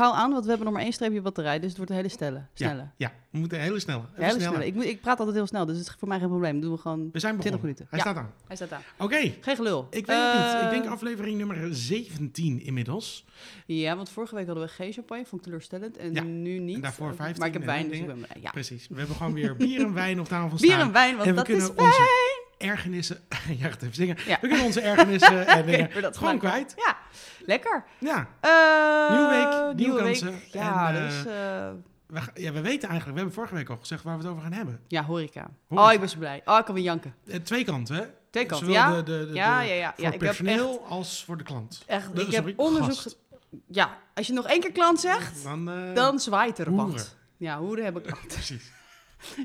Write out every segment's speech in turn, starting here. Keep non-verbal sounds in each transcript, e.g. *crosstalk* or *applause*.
gauw aan, want we hebben nog maar één streepje batterij. Dus het wordt een hele snelle. snelle. Ja, ja, we moeten hele snelle. Hele snelle. Ik, moet, ik praat altijd heel snel, dus het is voor mij geen probleem. Dat doen we gewoon We zijn 20 begonnen. minuten. Hij Ja. staat aan. Hij staat aan. Oké, Geen gelul. ik weet het niet. Ik denk Eh, aflevering nummer 17 inmiddels. Ja, want vorige week hadden we geen champagne, vond ik teleurstellend. En Ja, nu niet. en daarvoor Eh, 15 Maar ik heb wijn, dus ik dingen. ben blij. Ja. Precies. We hebben gewoon weer bier en wijn op tafel staan. Bier en wijn, want en we dat kunnen is onze ergernissen... *laughs* ja, gaat even zingen. Ja. We kunnen onze ergernissen *laughs* en dingen dat gewoon kwijt. Ja, lekker. Ja, Eh, Nieuwe week, nieuwe week. kansen. Ja, En, dus, we, ja, we weten eigenlijk... We hebben vorige week al gezegd waar we het over gaan hebben. ja, horeca. Horeca. Oh, ik ben zo blij. Oh, ik kan weer janken. Twee kanten, hè? Twee kanten, Zowel ja? De, de, de, Ja, ja, ja. Voor ja ik heb personeel als voor de klant. echt, ik heb onderzoek... Ja, als je nog één keer klant zegt, Dan, dan zwaait er band. Ja, hoeren hebben klant. Precies.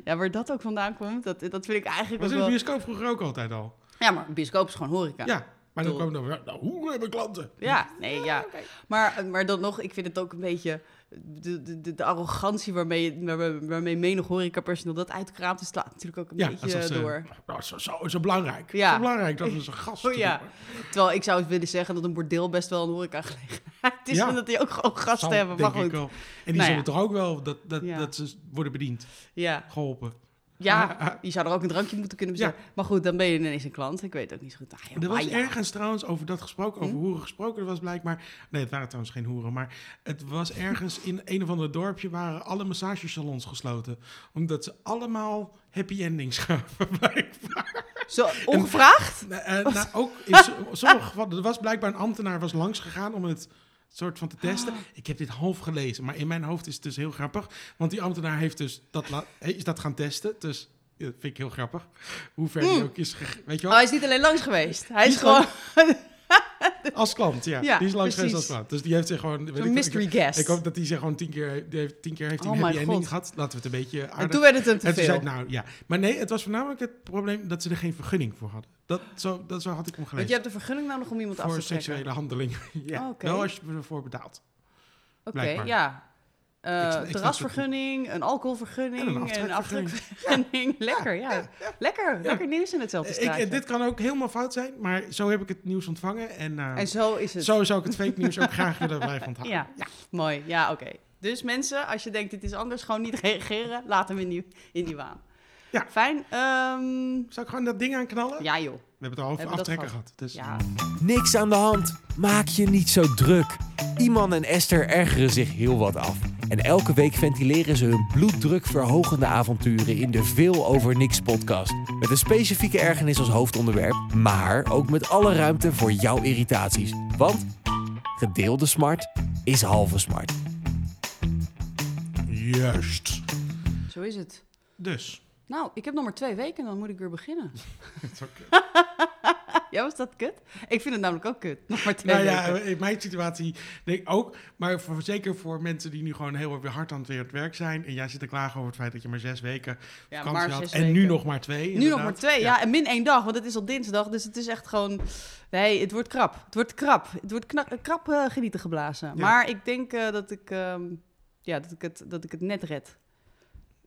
Ja, waar dat ook vandaan komt, dat, dat vind ik eigenlijk Was ook in de wel... bioscoop vroeger ook altijd al. Ja, maar een bioscoop is gewoon horeca. Ja, maar dan komen dan. Nou, hoe hebben klanten? Ja, nee, ja. Maar, maar dan nog, ik vind het ook een beetje... De, de, de, arrogantie waarmee, waar- waarmee menig horecapersoneel dat uitkraamt, is slaat natuurlijk ook een Ja, beetje alsof ze- door. Nou, zo, zo, zo belangrijk. Ja. Zo belangrijk dat we ze gast *laughs* Oh, ja. doen. Terwijl ik zou willen zeggen dat een bordeel best wel een horecagelegenheid *laughs* is. Ja. En dat die ook gewoon gasten Zal, hebben. Maar goed. En die Nou zullen ja. toch ook wel dat, dat, Ja. dat ze worden bediend, ja. geholpen. Ja, je zou er ook een drankje moeten kunnen bestellen. Maar goed, dan ben je ineens een klant. Ik weet ook niet zo goed. Ah, ja, Er was ja. ergens trouwens over dat gesproken, over Hm? hoeren gesproken. Er was blijkbaar, nee, het waren trouwens geen hoeren, maar het was ergens in een of ander dorpje waren alle massagesalons gesloten. Omdat ze allemaal happy endings *laughs* gaven, blijkbaar. Zo, ongevraagd? Nou, ook in so- *laughs* sommige gevallen, er was blijkbaar een ambtenaar was langs gegaan om het soort van te testen. Ah. Ik heb dit half gelezen, maar in mijn hoofd is het dus heel grappig. Want die ambtenaar heeft dus dat, la- is dat gaan testen. Dus dat vind ik heel grappig. Hoe ver die Mm. ook is. Weet je Oh, wel? hij is niet alleen langs geweest. Hij is is gewoon- gewoon Als klant, ja. Ja, die is langs geweest als klant. Dus die heeft zich gewoon... weet ik mystery ik, guest. ik hoop dat hij zich gewoon tien keer... Die heeft, tien keer heeft Oh een happy ending gehad. Laten we het een beetje en aardig... toen werd het hem te En veel. zei nou ja. Maar nee, het was voornamelijk het probleem dat ze er geen vergunning voor hadden. Dat, zo, dat zo had ik hem Want gelezen. je hebt de vergunning nodig om iemand af voor te trekken. seksuele handelingen. *laughs* ja, Oh, wel als je ervoor betaalt. Oké, ja. Eh, Ik ik snap terrasvergunning, een alcoholvergunning, En een aftrekvergunning. aftrekvergunning. Lekker, ja. Lekker, lekker nieuws in hetzelfde Ik, straatje. eh, dit kan ook helemaal fout zijn, maar zo heb ik het nieuws ontvangen. En, eh, En zo is het. zo zou ik het fake nieuws ook graag willen blijven onthouden. Ja, mooi. Ja, oké. Dus mensen, als je denkt dit is anders, gewoon niet reageren. Laat hem in die, in die waan. Ja. Fijn. Ehm, Zou ik gewoon dat ding aanknallen? ja joh. We hebben het al over we aftrekken gehad. Dus Ja. Niks aan de hand. Maak je niet zo druk. Iman en Esther ergeren zich heel wat af. En elke week ventileren ze hun bloeddrukverhogende avonturen in de Veel Over Niks podcast. Met een specifieke ergernis als hoofdonderwerp, maar ook met alle ruimte voor jouw irritaties. Want gedeelde smart is halve smart. Juist. Zo is het. Dus. Nou, ik heb nog maar twee weken, dan moet ik weer beginnen. *laughs* Ook- *laughs* *laughs* Ja, was dat kut? Ik vind het namelijk ook kut. Nog maar twee nou ja, weken. in mijn situatie denk ik ook. Maar voor, zeker voor mensen die nu gewoon heel erg weer hard aan het weer het werk zijn. En jij zit te klagen over het feit dat je maar zes weken Ja, vakantie maar had. En weken. nu nog maar twee. Nu nog inderdaad. maar twee, ja. En min één dag, want het is al dinsdag. Dus het is echt gewoon... Nee, het wordt krap. Het wordt krap. Het wordt kna- krap eh, genieten geblazen. Ja. Maar ik denk eh, dat, ik, ehm, ja, dat, ik het, dat ik het net red.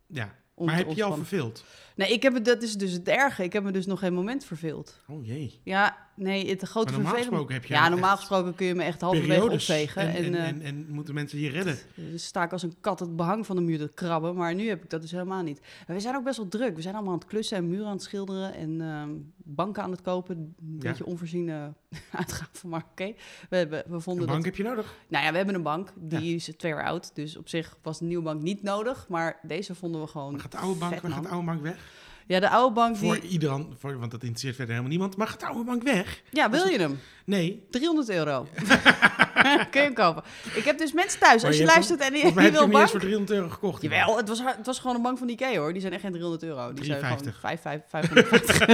Ja. Maar heb je je al verveeld? Nee, ik heb het, dat is dus het erge. Ik heb me dus nog geen moment verveeld. Oh jee. Ja, nee, het grote Maar normaal gesproken heb je Ja, normaal gesproken kun je me echt halverwege opvegen. En, En, en, eh, en, en moeten mensen je redden? Dus sta ik als een kat het behang van de muur te krabben. Maar nu heb ik dat dus helemaal niet. En we zijn ook best wel druk. We zijn allemaal aan het klussen en muren aan het schilderen. En ehm, banken aan het kopen. Een Ja. beetje onvoorziene *laughs* uitgaven, maar oké. We, hebben, we Een vonden bank dat... heb je nodig. Nou ja, we hebben een bank. Die is twee jaar oud. Dus op zich was een nieuwe bank niet nodig. Maar deze vonden we gewoon Maar gaat de oude bank, gaat de oude bank weg? Ja, de oude bank die... Voor iedereen, voor, want dat interesseert verder helemaal niemand. Maar gaat de oude bank weg? Ja, wil je hem? Nee. 300 euro. *laughs* *laughs* Kun je hem kopen. Ik heb dus mensen thuis. Als je luistert en je, wil eens bank... voor 300 euro gekocht. Jawel, het was, het was gewoon een bank van Ikea hoor. Die zijn echt geen 300 euro. Die zijn gewoon 3,50. 5, 5, 550.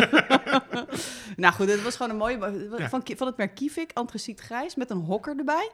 nou goed, het was gewoon een mooie. Ja. Van, van het merk Kivik, antraciet grijs, met een hokker erbij.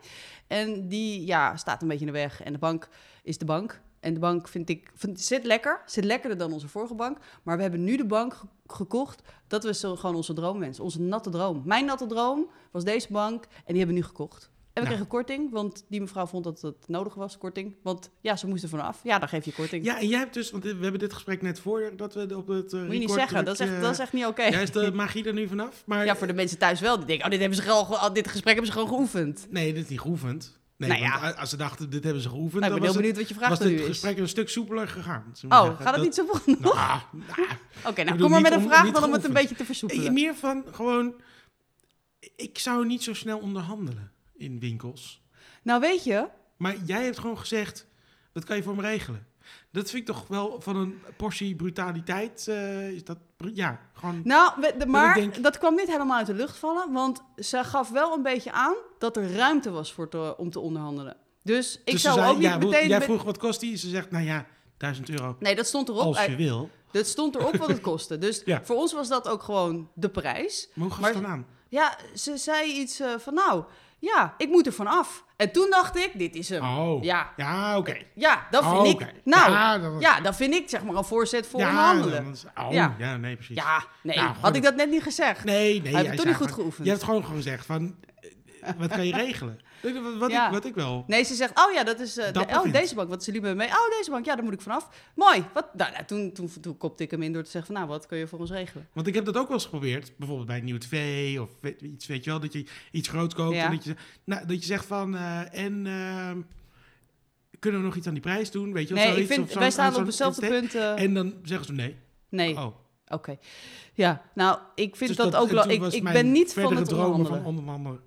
En die ja, staat een beetje in de weg. En de bank is de bank. En de bank vind ik, vind, zit lekker. Zit lekkerder dan onze vorige bank. Maar we hebben nu de bank ge- gekocht. Dat was zo gewoon onze droomwens. Onze natte droom. Mijn natte droom was deze bank. En die hebben we nu gekocht. En we Nou. kregen korting, want die mevrouw vond dat het nodig was, korting. Want ja, ze moesten vanaf. Ja, dan geef je korting. Ja, en jij hebt dus, want we hebben dit gesprek net voor dat we op het uh, Moet je niet zeggen, dat is echt, dat is echt niet oké. Ja, is de magie er nu vanaf? Maar Ja, voor de mensen thuis wel. Die denken, oh, dit, hebben ze gewoon, ge- al dit gesprek hebben ze gewoon geoefend. Nee, dit is niet geoefend. Nee, Nou ja. als ze dachten, dit hebben ze geoefend, Nou, ik ben heel het, benieuwd wat je vraag was het is. gesprek een stuk soepeler gegaan. Oh, gaat het niet zo genoeg? Nou, nou, *laughs* Oké, nou kom maar met een om- vraag niet dan om het een beetje te versoepelen. meer van gewoon... Ik zou niet zo snel onderhandelen in winkels. Nou, weet je, Maar jij hebt gewoon gezegd, dat kan je voor me regelen. Dat vind ik toch wel van een portie brutaliteit. eh, is dat, ja, gewoon... Nou, de, maar denk- dat kwam niet helemaal uit de lucht vallen. Want ze gaf wel een beetje aan dat er ruimte was voor te, om te onderhandelen. Dus ik Dus ze zou zei, ook niet ja, meteen... Jij vroeg wat kost die? Ze zegt, nou ja, 1000 euro. Nee, dat stond erop. Als je wil. Dat stond erop wat het *laughs* kostte. Dus Ja. voor ons was dat ook gewoon de prijs. Maar hoe gaat Maar- het dan aan? Ja, ze zei iets eh, van nou, ja, ik moet er van af. En toen dacht ik, dit is hem. Oh, Ja, ja, oké. ja, dat vind Oh, ik... Nou, ja, dat vind ik zeg maar een voorzet voor ja, is- oh, Ja. ja. nee, precies. Ja, nee, Nou, had ik dat net niet gezegd. Nee, nee. Jij het toch niet goed geoefend. Je hebt gewoon gezegd van, eh, wat kan je *laughs* regelen? Wat, Ja. ik, wat ik wel... Nee, ze zegt, oh ja, dat is... eh, de, oh, deze bank, wat ze liep met me mee. Oh, deze bank, ja, daar moet ik vanaf. Mooi. Wat? Nou, nou, toen, toen, toen kopte ik hem in door te zeggen van, nou, wat kun je voor ons regelen? Want ik heb dat ook wel eens geprobeerd. Bijvoorbeeld bij een nieuwe tv of weet, iets, weet je wel. Dat je iets groot koopt Ja. en dat je, nou, dat je zegt van... eh, en ehm, kunnen we nog iets aan die prijs doen? Weet je Nee, ik zoiets, vind, of wij staan op hetzelfde investeer- punt. eh, En dan zeggen ze nee. nee, Oh. oké. Ja, nou, ik vind Dus dat, ook Ik, ik ben niet van het onderhandelen. van onderhandelen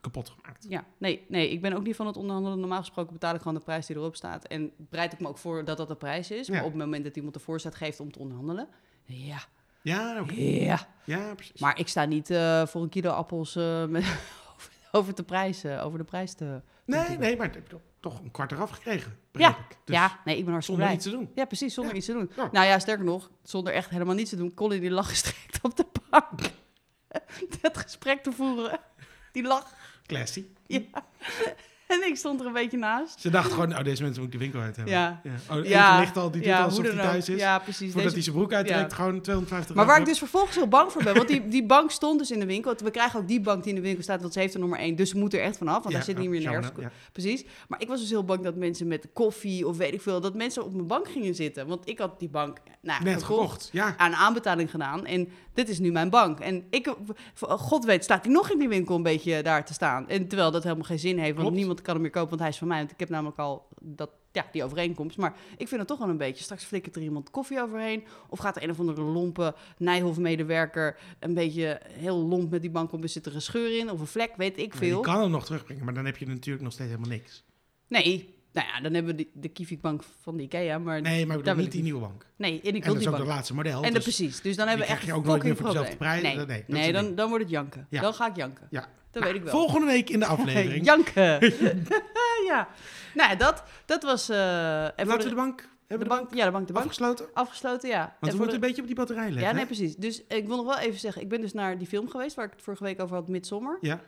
kapot gemaakt. Ja, nee, nee, ik ben ook niet van het onderhandelen. Normaal gesproken betaal ik gewoon de prijs die erop staat. En bereid ik me ook voor dat dat de prijs is. Maar Ja. op het moment dat iemand de voorzet geeft om te onderhandelen... Ja, Ja, ja. Ja, precies. Maar ik sta niet eh, voor een kilo appels eh, *laughs* met, over, over, de prijs, eh, over de prijs te... nee, nee, maar toch- een kwart eraf gekregen. ik. Dus ja, nee, ik ben hartstikke Zonder blij. iets te doen. Ja, precies, zonder Ja. iets te doen. Ja. Nou ja, sterker nog, zonder echt helemaal niets te doen. Colin die lag *laughs* gestrekt op de bank. *laughs* Het gesprek te voeren. Die lag. Classy. Ja. *laughs* En ik stond er een beetje naast. Ze dacht gewoon, nou, deze mensen moet ik de winkel uit hebben. Ja. ja. Oh, Ja, ligt al, die doet ja, alsof hij thuis is. Ja, precies. Voordat Deze- hij zijn broek uittrekt, Ja. gewoon 250 Maar waar ik dus vervolgens heel bang voor ben, want die, die bank stond dus in de winkel. We krijgen ook die bank die in de winkel staat, want ze heeft er nummer één. Dus ze moet er echt vanaf, want hij zit niet meer in de herfst. Precies. Maar ik was dus heel bang dat mensen met koffie of weet ik veel, dat mensen op mijn bank gingen zitten. Want ik had die bank nou, Net gekocht, ja. aan aanbetaling gedaan. En dit is nu mijn bank. En ik, god weet, staat hij nog in die winkel een beetje daar te staan. En terwijl dat helemaal geen zin heeft, want Klopt. niemand kan hem meer kopen, want hij is van mij. Want ik heb namelijk al dat, ja, die overeenkomst. Maar ik vind het toch wel een beetje, straks flikkert er iemand koffie overheen. Of gaat er een of andere lompe Nijhoff-medewerker een beetje heel lomp met die bank om, er zit er een scheur in of een vlek, weet ik veel. Je kan hem nog terugbrengen, maar dan heb je natuurlijk nog steeds helemaal niks. Nee, nou ja, dan hebben we de, de Kievikbank van de Ikea, maar Nee, maar ik Daar niet ik die nieuwe bank. nee, en ik En wil dat is ook de laatste model. En de, dus precies. Dus dan hebben we echt je ook nooit meer fucking voor dezelfde probleem. prijs. Nee, Nee, dan, dan wordt het janken. Ja. Dan ga ik janken. Ja. Dat Nou, weet ik wel. Volgende week in de *laughs* aflevering. janken. *laughs* ja. Nou, ja, dat, dat was... Laten we de bank, hebben we de bank, ja, de bank, de bank. afgesloten? Afgesloten, ja. Want we moeten de- een beetje op die batterij letten. Ja, hè? nee, precies. Dus ik wil nog wel even zeggen, ik ben dus naar die film geweest waar ik het vorige week over had, Midsommar. Ja,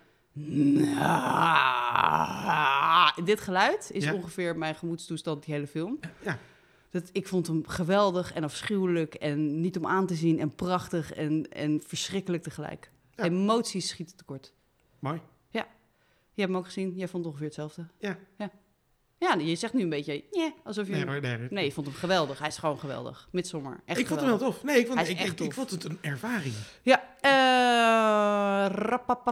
Nou, dit geluid is Ja. ongeveer mijn gemoedstoestand die hele film. ja. Dat, ik vond hem geweldig en afschuwelijk en niet om aan te zien en prachtig en, en verschrikkelijk tegelijk. Ja. Emoties schieten tekort. Mooi. Je hebt hem ook gezien, jij vond het ongeveer hetzelfde. Ja. Ja, ja je zegt nu een beetje, yeah, alsof je... Nee, hoor, nee, je vond hem geweldig. Hij is gewoon geweldig. Midsommar. Echt ik vond hem wel tof. Nee, ik vond, Hij is ik, echt ik, ik tof. vond het een ervaring. Ja, eh...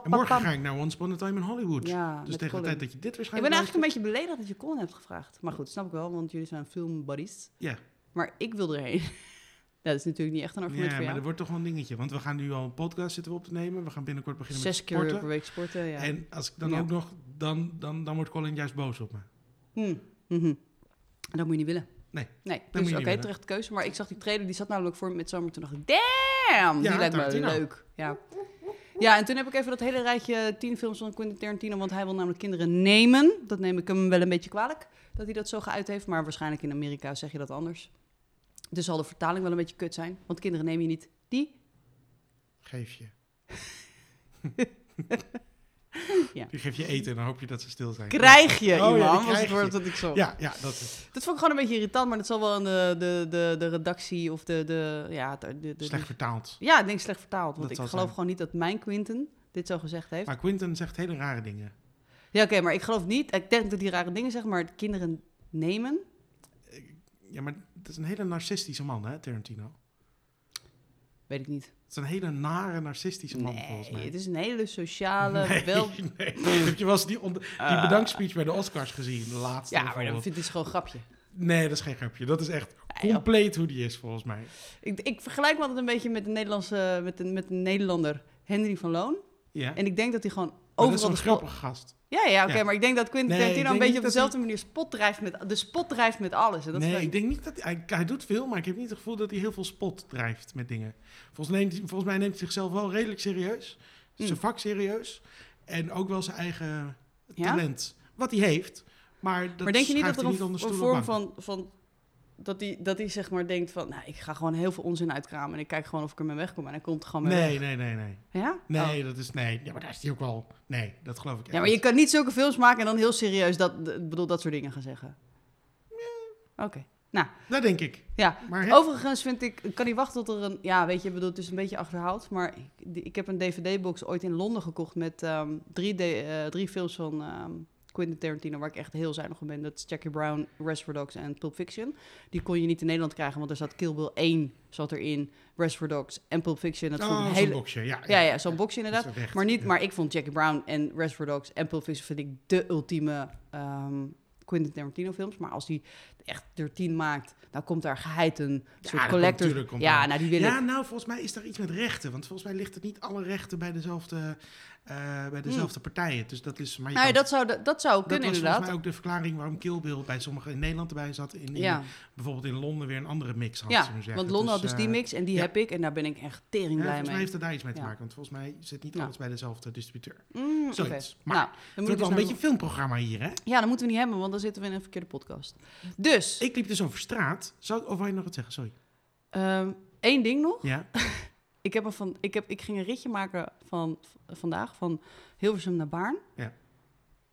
En morgen ga ik naar Once Upon a Time in Hollywood. Ja, dus tegen de tijd dat je dit Ik waarschijnlijk ben eigenlijk een beetje beledigd dat je Colin hebt gevraagd. Maar goed, snap ik wel, want jullie zijn filmbuddies. Ja, Maar ik wil erheen. Ja, dat is natuurlijk niet echt een argument ja voor maar jou. er wordt toch wel een dingetje. Want we gaan nu al een podcast zitten we op te nemen. We gaan binnenkort beginnen Zes met keer sporten. per week sporten, ja. En als ik dan Ja. ook nog... Dan, dan, dan wordt Colin juist boos op me. Hm, mhm. Dat moet je niet willen. Nee. Nee, moet dus oké, willen. terecht keuze. Maar ik zag die trailer, die zat namelijk voor met zomer. Toen dacht ik, damn, die lijkt me leuk. Ja. ja, en toen heb ik even dat hele rijtje tien films van Quentin Tarantino. Want hij wil namelijk kinderen nemen. Dat neem ik hem wel een beetje kwalijk, dat hij dat zo geuit heeft. Maar waarschijnlijk in Amerika zeg je dat anders. Dus zal de vertaling wel een beetje kut zijn. Want kinderen neem je niet. Die? Geef je. *laughs* Ja. Die geef je eten en dan hoop je dat ze stil zijn. Krijg je, Oh ja, die iemand. was krijg het woord je. dat ik zocht. Ja, ja, dat is Dat vond ik gewoon een beetje irritant. Maar dat zal wel aan de, de, de, de redactie of de... de, ja, de, de, de- slecht vertaald. Ja, ik denk slecht vertaald. Want Dat ik geloof zijn. gewoon niet dat mijn Quinten dit zo gezegd heeft. Maar Quinten zegt hele rare dingen. Ja, oké, maar ik geloof niet... Ik denk dat hij rare dingen zegt, maar kinderen nemen... Ja, maar dat is een hele narcistische man, hè, Tarantino. Weet ik niet. Het is een hele nare, narcistische man, volgens mij. het is een hele sociale, nee, wel... *laughs* nee. Heb je wel eens die, onder- die Ah. bedankspeech bij de Oscars gezien? De laatste Ja, maar dan vind ik het gewoon een grapje. Nee, dat is geen grapje. Dat is echt compleet hoe die is, volgens mij. Ik, ik vergelijk me altijd een beetje met de Nederlandse, met de, met de Nederlander Henry van Loon. Ja. En ik denk dat hij gewoon Maar dat is overal spot... grappige gast. Ja, ja, oké, Ja. maar ik denk dat Quentin Nee, Tarantino een beetje op dezelfde manier spot drijft met... De spot drijft met alles. En dat nee, ik denk niet dat hij, hij... doet veel, maar ik heb niet het gevoel dat hij heel veel spot drijft met dingen. Volgens, neemt, volgens mij neemt hij zichzelf wel redelijk serieus. Mm. Zijn vak serieus. En ook wel zijn eigen Ja? talent. Wat hij heeft. Maar dat maar denk je niet dat er een, een vorm van... van dat hij, dat hij zeg maar denkt van, nou, ik ga gewoon heel veel onzin uitkramen en ik kijk gewoon of ik ermee wegkom en hij komt er gewoon mee Nee, weg. nee, nee, nee. Ja? Nee, Oh. dat is... Nee, ja, maar daar is hij ook wel... Nee, dat geloof ik echt Ja, maar je kan niet zulke films maken en dan heel serieus dat, bedoel, dat soort dingen gaan zeggen. Oké. Nou, Dat denk ik. ja. Maar Overigens vind ik, kan niet wachten tot er een, ja, weet je, ik bedoel, het is een beetje achterhaald, maar ik, die- ik heb een DVD-box ooit in Londen gekocht met ehm, drie, D- eh, drie films van ehm, Quentin Tarantino, waar ik echt heel zuinig op ben. Dat is Jackie Brown, Reservoir Dogs en Pulp Fiction. Die kon je niet in Nederland krijgen, want er zat Kill Bill 1 zat erin, Reservoir Dogs en Pulp Fiction. Dat vond oh, een zo'n hele, boxje. Ja, ja, ja, zo'n boxje inderdaad. Echt- Maar, niet, ja. maar ik vond Jackie Brown en Reservoir Dogs en Pulp Fiction vind ik de ultieme ehm, Quentin Tarantino films. Maar als hij echt er tien maakt, dan komt daar geheid een soort collector. Ja, nou die wil Ja, nou, volgens mij is daar iets met rechten. Want volgens mij ligt het niet alle rechten bij dezelfde, eh, bij dezelfde partijen. Dus dat is... Maar je Hmm. Nou, ja, dat zou, dat zou dat kunnen was inderdaad. volgens mij ook de verklaring waarom Kill Bill bij sommigen in Nederland erbij zat. In, in- Ja, bijvoorbeeld in Londen weer een andere mix had. ja zeggen. want Londen had dus die eh, mix en die ja. heb ik. En daar ben ik echt tering Ja, blij volgens mij mee. heeft het daar iets mee te maken. Want volgens mij zit niet alles bij dezelfde distributeur. Mm. Zoiets. Maar nou, dan Het moet wordt ik wel dus een beetje een filmprogramma hier, hè? Ja, dat moeten we niet hebben, want dan zitten we in een verkeerde podcast. Dus, Ik liep dus over straat. Zou, of wil je nog wat zeggen? Sorry. ehm, één ding nog. Ja? *laughs* Ik, heb een van, ik, heb, ik ging een ritje maken van vandaag van Hilversum naar Baarn. Ja.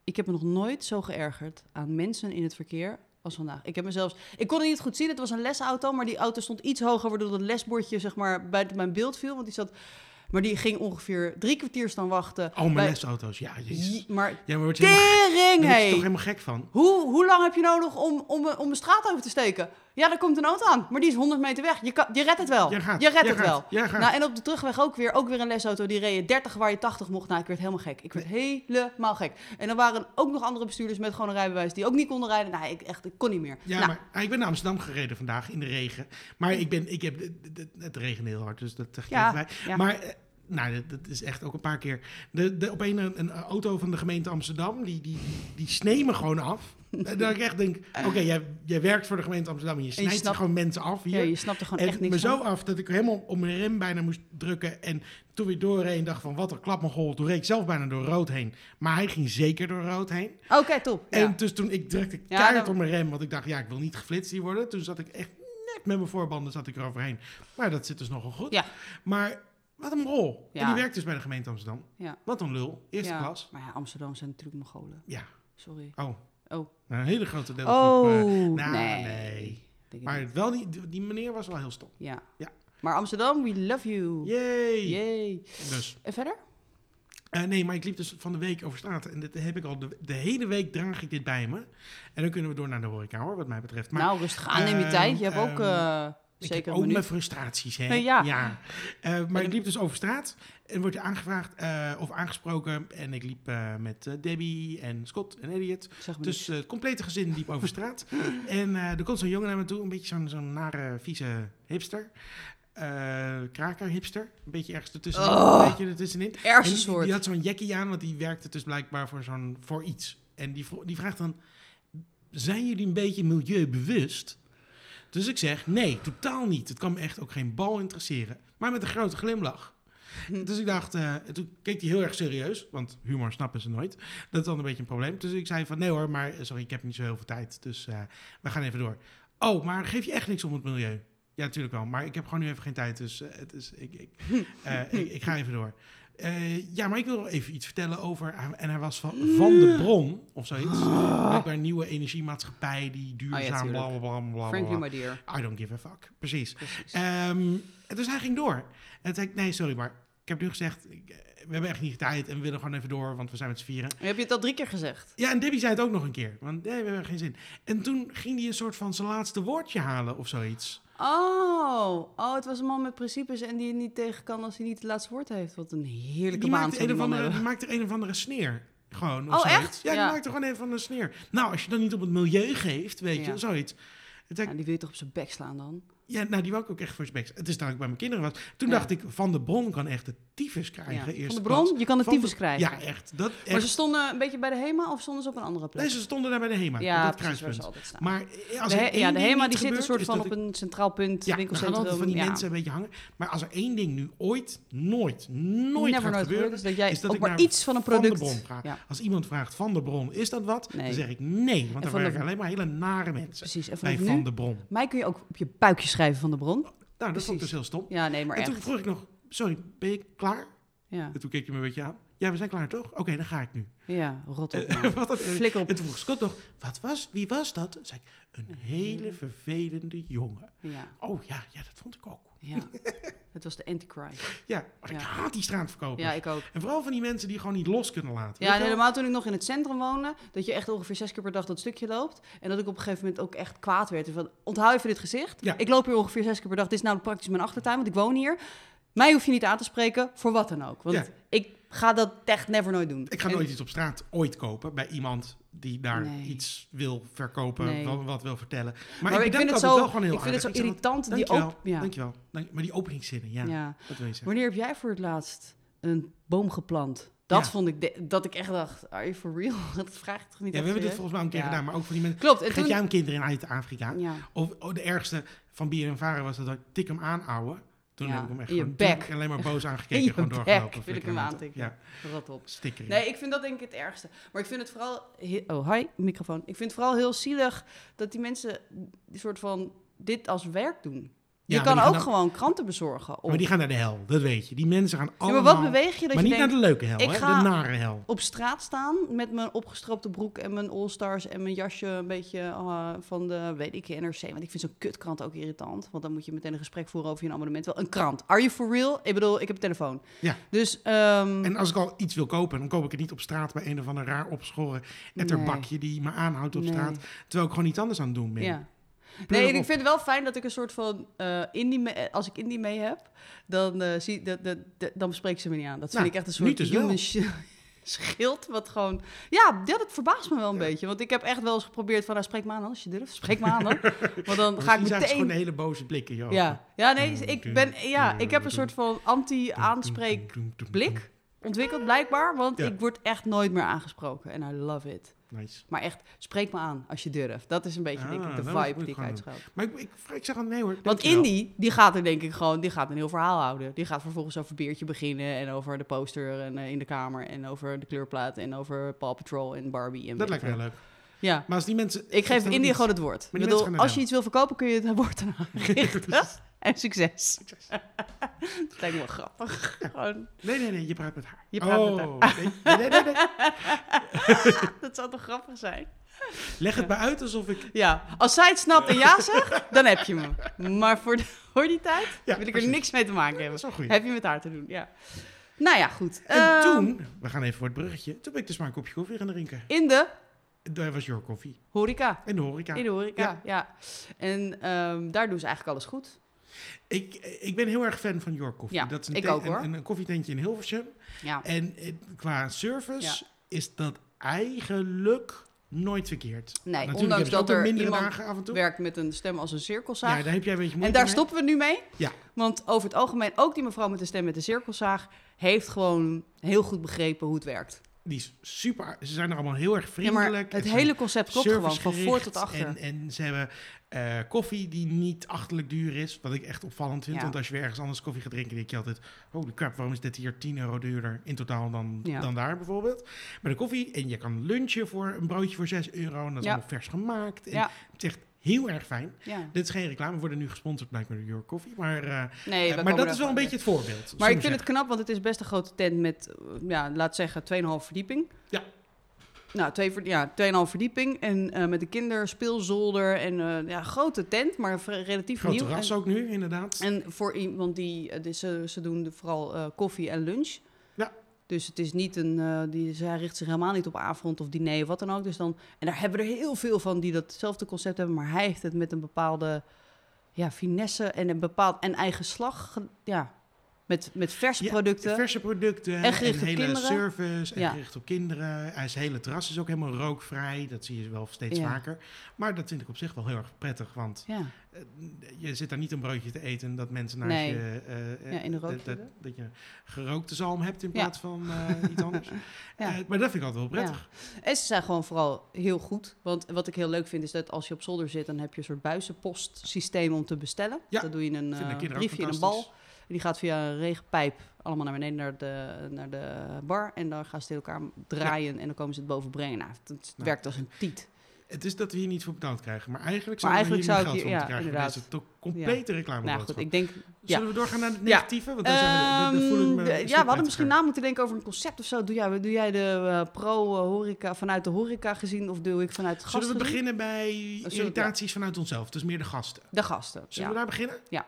Ik heb me nog nooit zo geërgerd aan mensen in het verkeer als vandaag. Ik heb mezelf. Ik kon het niet goed zien. Het was een lesauto, maar die auto stond iets hoger, waardoor het lesbordje zeg maar buiten mijn beeld viel. Want die zat. Maar die ging ongeveer drie kwartier staan wachten. Oh, mijn bij- lesauto's. Ja, jezus. Maar Ja, maar word je helemaal, tering, daar word je toch helemaal gek van? Hoe, hoe lang heb je nodig om, om, om een straat over te steken? Ja, daar komt een auto aan, maar die is 100 meter weg. Je, kan, je redt het wel. Gaat. je redt het gaat, wel. gaat. Nou, en op de terugweg ook weer, ook weer een lesauto. Die reed 30 waar je 80 mocht. Nou, ik werd helemaal gek. Ik werd helemaal gek. En dan waren ook nog andere bestuurders met gewoon een rijbewijs die ook niet konden rijden. Nou, ik, echt, ik kon niet meer. Ja, nou, maar ah, ik ben naar Amsterdam gereden vandaag in de regen. Maar ik, ben, ik heb, het- regent heel hard, dus dat ik Ja, ja. Maar eh, nou, dat, is echt ook een paar keer. De, de, op een, een, auto van de gemeente Amsterdam, die, die, die, snee me gewoon af. En dat ik echt denk, oké, jij, jij werkt voor de gemeente Amsterdam en je snijdt snapt- gewoon mensen af hier. ja, je snapt er gewoon en echt niks me zo af dat ik helemaal op mijn rem bijna moest drukken. En toen weer doorheen dacht van, wat een klapmogol. Toen reed ik zelf bijna door rood heen. Maar hij ging zeker door rood heen. Oké, top. Ja. En dus toen ik drukte Ja, keihard dan- op mijn rem, want ik dacht, ja, ik wil niet geflitst hier worden. Toen zat ik echt net met mijn voorbanden zat ik eroverheen. Maar dat zit dus nogal goed. Ja. Maar wat een rol. Ja. En die werkt dus bij de gemeente Amsterdam. Ja. Wat een lul. Eerste Ja. klas. Maar ja, Amsterdam zijn natuurlijk Mongolen. Ja. Sorry. Oh. Oh. Nou, een hele grote deelgroep. Oh, eh, nee. nee. Denk ik maar niet. wel die, die, meneer was wel heel stom. Ja. Ja. Maar Amsterdam, we love you. Yay. Yay. Dus. En verder? Eh, nee, maar ik liep dus van de week over straat. En dit heb ik al de, de hele week draag ik dit bij me. En dan kunnen we door naar de horeca hoor, wat mij betreft. Maar nou, rustig aan, neem je tijd. Je hebt ook ehm, eh, Ik zeker ook mijn frustraties, hè? Nee, ja. Eh, maar ik liep dus over straat en word je aangevraagd eh, of aangesproken. En ik liep eh, met Debbie en Scott en Elliot. Zeg maar Dus het complete gezin liep over straat. *laughs* En er komt zo'n jongen naar me toe, een beetje zo'n zo'n nare, vieze hipster. Kraker hipster. Een beetje ergens ertussen. Oh. Een beetje ertussenin. Ergste die, soort. die had zo'n jackie aan, want die werkte dus blijkbaar voor, zo'n, voor iets. En die, die vraagt dan, zijn jullie een beetje milieubewust? Dus ik zeg, nee, totaal niet. Het kan me echt ook geen bal interesseren. Maar met een grote glimlach. Hm. Dus ik dacht, eh, en toen keek hij heel erg serieus, want humor snappen ze nooit. Dat is dan een beetje een probleem. Dus ik zei van, nee hoor, maar eh, sorry, ik heb niet zo heel veel tijd. Dus eh, we gaan even door. Oh, maar geef je echt niks om het milieu? Ja, natuurlijk wel. Maar ik heb gewoon nu even geen tijd, dus het is, ik, ik, *laughs* ik, ik ga even door. Eh, ja, maar ik wil even iets vertellen over... En hij was van, van de bron, of zoiets. Blijkbaar een nieuwe energiemaatschappij die duurzaam, Ah. tuurlijk. bla, bla, bla, bla, Frankly, my dear. I don't give a fuck. Precies. Precies. Ehm, dus hij ging door. En toen zei ik, nee, sorry, maar ik heb nu gezegd, ik, eh, we hebben echt niet tijd en we willen gewoon even door, want we zijn met z'n vieren. Heb je het al drie keer gezegd? Ja, en Debbie zei het ook nog een keer, want nee, we hebben geen zin. En toen ging hij een soort van zijn laatste woordje halen of zoiets. Oh, oh, het was een man met principes en die het niet tegen kan als hij niet het laatste woord heeft. Wat een heerlijke Die een die andere, hebben. maakte een of andere sneer. Gewoon, of Oh, zoiets. echt? Ja, die Ja. maakte gewoon een van een sneer. Nou, als je dan niet op het milieu geeft, weet Ja. je, zoiets. Ja, die wil je toch op zijn bek slaan dan? Ja, nou, die wou ik ook echt voor bek. Het is dat ik bij mijn kinderen was. Toen Ja. dacht ik, Van de Bron kan echt de tyfus krijgen. Ja. Van de bron, je kan de tyfus krijgen. Ja, echt. Dat, Maar ze stonden een beetje bij de HEMA of stonden ze op een andere plek? Nee, ze stonden daar bij de HEMA, ja, dat kruispunt. Maar eh, als de, he- ja, de HEMA die zit een soort is van op een centraal punt, Ja, winkelcentrum. altijd van die ja. mensen een beetje hangen. Maar als er één ding nu ooit, nooit, nooit gaat nooit gebeuren... dus dat jij is dat ook ik maar naar iets van een Van de product... Bron. Ja, Als iemand vraagt Van de Bron, is dat wat? Dan zeg ik nee, want dan werken alleen maar hele nare mensen precies. En Van de Bron. mij kun je ook op je buikje schrijven van de bron. Nou, dat vond ik dus heel stom. Ja, nee, maar en toen vroeg ik nog, sorry, ben je klaar? Ja, En toen keek je me een beetje aan. Ja, we zijn klaar toch? Oké, dan ga ik nu. ja rot op. Eh, *laughs* wat dat- op. En toen vroeg Scott nog, wat was, wie was dat? Zei ik, een hele vervelende jongen. Ja, Oh ja, ja, dat vond ik ook. Ja. *laughs* Het was de antichrist. Ja, maar ik Ja. haat die straatverkopers. Ja, ik ook. En vooral van die mensen die gewoon niet los kunnen laten. Ja, helemaal toen ik nog in het centrum woonde, dat je echt ongeveer zes keer per dag dat stukje loopt. En dat ik op een gegeven moment ook echt kwaad werd. Van, onthoud even dit gezicht. Ja. Ik loop hier ongeveer zes keer per dag. Dit is nou praktisch mijn achtertuin, want ik woon hier. Mij hoef je niet aan te spreken, voor wat dan ook. Want Ja. ik ga dat echt never nooit doen. Ik ga En- nooit iets op straat ooit kopen bij iemand die daar Nee. iets wil verkopen, Nee. wat, wat wil vertellen. Maar, Maar, ik, ik, vind het zo, wel gewoon heel ik vind het zo irritant. Die Dankjewel, op, ja. dankjewel. Dank, maar die openingszinnen, ja, Ja. dat je. Wanneer heb jij voor het laatst een boom geplant? Dat Ja. vond ik, de- dat ik echt dacht, are you for real? *laughs* Dat vraag ik toch niet Ja, we hebben dit volgens mij een keer gedaan, maar ook voor die mensen. Klopt, en Geef toen... jij een kinderen uit Afrika? Ja. Of oh, de ergste van Bier en Varen was dat ik tik hem aan, ouwe. Toen Ja, heb ik hem echt gewoon bek. alleen maar boos *laughs* aangekeken en gewoon doorgelopen. wil ik hem aantikken. Ja, Rot op. Nee, ik vind dat denk ik het ergste. Maar ik vind het vooral... Oh, hi, microfoon. Ik vind het vooral heel zielig dat die mensen die soort van dit als werk doen. Je Ja, kan ook dan- gewoon kranten bezorgen. Maar die gaan naar de hel, dat weet je. Die mensen gaan Ja, allemaal... maar wat beweeg je dat maar je niet denkt... naar de leuke hel, ik hè? ga- de nare hel. op straat staan met mijn opgestroopte broek en mijn All-Stars en mijn jasje een beetje eh, van de, weet ik, NRC. Want ik vind zo'n kutkrant ook irritant, want dan moet je meteen een gesprek voeren over je abonnement. Wel een krant. Are you for real? Ik bedoel, ik heb een telefoon. Ja. Dus, ehm, En als ik al iets wil kopen, dan koop ik het niet op straat bij een of ander raar opgeschoren etterbakje die me aanhoudt op nee. straat. Terwijl ik gewoon iets anders aan het doen ben. Ja. Nee, ik vind het wel fijn dat ik een soort van eh, indie eh, als ik indie mee heb, dan eh, zie dat, dat, dat- dan bespreek ze me niet aan. Dat vind Nou, ik echt een soort dus human *laughs* schild wat gewoon ja, dat verbaast me wel een beetje, want ik heb echt wel eens geprobeerd van, nou, spreek me aan dan, als je durft, spreek me aan dan, *laughs* want dan ga ik het gewoon meteen. hele boze blikken, joh. Ja, ja, nee, ik ben, ja, ik heb een soort van anti-aanspreek blik ontwikkeld blijkbaar, want Ja. ik word echt nooit meer aangesproken en I love it. Nice. Maar echt, spreek me aan als je durft. Dat is een beetje denk ik Ah, de vibe die ik uitschuil. Maar ik, ik, ik zeg dan nee hoor. Want. Indy, die gaat er denk ik gewoon, die gaat een heel verhaal houden. Die gaat vervolgens over Beertje beginnen en over de poster en, eh, in de kamer en over de kleurplaat en over Paw Patrol en Barbie. En Dat lijkt me heel leuk. Ja, Maar als die mensen... ik geef iets- gewoon het woord. Ik bedoel, als je iets wil verkopen, kun je het woord eraan *laughs* richten. *laughs* en succes. Succes. *laughs* Dat lijkt me wel grappig. Gewoon, Nee, nee, nee, je praat met haar. Je praat met oh, Nee, nee, nee, nee. *laughs* dat zou toch grappig zijn? Leg het maar uit alsof ik... Ja, als zij het snapt en ja zegt, dan heb je me. Maar voor, de, voor die tijd Ja, wil ik er precies. niks mee te maken Dat hebben. is wel goed. Heb je met haar te doen, ja. Nou ja, goed. En Ehm, toen, we gaan even voor het bruggetje, toen ben ik dus maar een kopje koffie gaan drinken. In de Daar was your koffie. horeca. In de horeca. In de horeca, ja. En ehm, daar doen ze eigenlijk alles goed. Ik, ik ben heel erg fan van your koffie. Ja, dat is een ik ook, een- hoor. Een, een koffietentje in Hilversum. Ja. En eh, qua service is dat eigenlijk nooit verkeerd. Nee, Natuurlijk ondanks ook dat er iemand dagen af en toe. werkt met een stem als een cirkelzaag. Ja, daar heb jij een beetje en daar mee. stoppen we nu mee. Ja. Want over het algemeen, ook die mevrouw met de stem met de cirkelzaag... heeft gewoon heel goed begrepen hoe het werkt. Die is super. Ze zijn er allemaal heel erg vriendelijk. het hele concept klopt gewoon, van voor tot achter. En, en ze hebben eh, koffie die niet achterlijk duur is. Wat ik echt opvallend vind. Ja. Want als je weer ergens anders koffie gaat drinken, denk je altijd... Holy crap, waarom is dit hier 10 euro duurder in totaal dan, Ja. dan daar bijvoorbeeld? Maar de koffie, en je kan lunchen voor een broodje voor 6 euro. En dat is allemaal vers gemaakt. En Ja. Het is echt heel erg fijn. Ja. Dit is geen reclame, we worden nu gesponsord blijkbaar door Your Coffee. Maar, eh, Nee, eh, maar dat is wel een beetje het voorbeeld. Maar ik vind het knap, want het is best een grote tent met, eh, ja, laat zeggen, 2,5 verdieping. Ja. Nou, twee, ja, 2,5 verdieping. En met de kinderspeelzolder. En eh, ja, grote tent, maar relatief Groot nieuw. terras en, ook nu, inderdaad. en voor iemand die, dus ze, ze doen de- vooral koffie en lunch. Dus het is niet een, eh, die, zij richt zich helemaal niet op avond of diner of wat dan ook. Dus dan, en daar hebben we er heel veel van die datzelfde concept hebben, maar hij heeft het met een bepaalde ja, finesse en een bepaald en eigen slag. Ja, met, met verse Ja, producten. Verse producten En en, gericht op hele kinderen. service en Ja. gericht op kinderen. Hij is hele terras is ook helemaal rookvrij. Dat zie je wel steeds Ja. vaker. Maar dat vind ik op zich wel heel erg prettig, want eh, je zit daar niet een broodje te eten dat mensen naast Nee. je... eh, Ja, in de eh, rook dat, dat, dat je gerookte zalm hebt in plaats van eh, iets anders. *laughs* Ja. Eh, maar dat vind ik altijd wel prettig. En ze zijn gewoon vooral heel goed. Want wat ik heel leuk vind is dat als je op zolder zit, dan heb je een soort buizenpostsysteem om te bestellen. Ja, Dan doe je een eh, kinderen ook briefje in een bal. Die gaat via een regenpijp allemaal naar beneden naar de, naar de bar. En dan gaan ze tegen elkaar draaien en dan komen ze het boven brengen. Nou, het, het Nou, werkt als een tiet. Het is dat we hier niet voor betaald krijgen. Maar eigenlijk Maar zou eigenlijk hier zou geld hier- ja, krijgen. inderdaad. Deze toch complete reclame Nou goed, ik denk... ja. Zullen we doorgaan naar het Ja. negatieve? Want daar, zijn we, voel ik me Ehm, een de- stuk ja, we hadden misschien na moeten denken over een concept of zo. Doe jij, doe jij de eh, pro-horeca vanuit de horeca gezien of doe ik vanuit het Zullen we gasten? beginnen bij irritaties vanuit onszelf? Dus meer de gasten. De gasten, Zullen ja. we daar beginnen? Ja.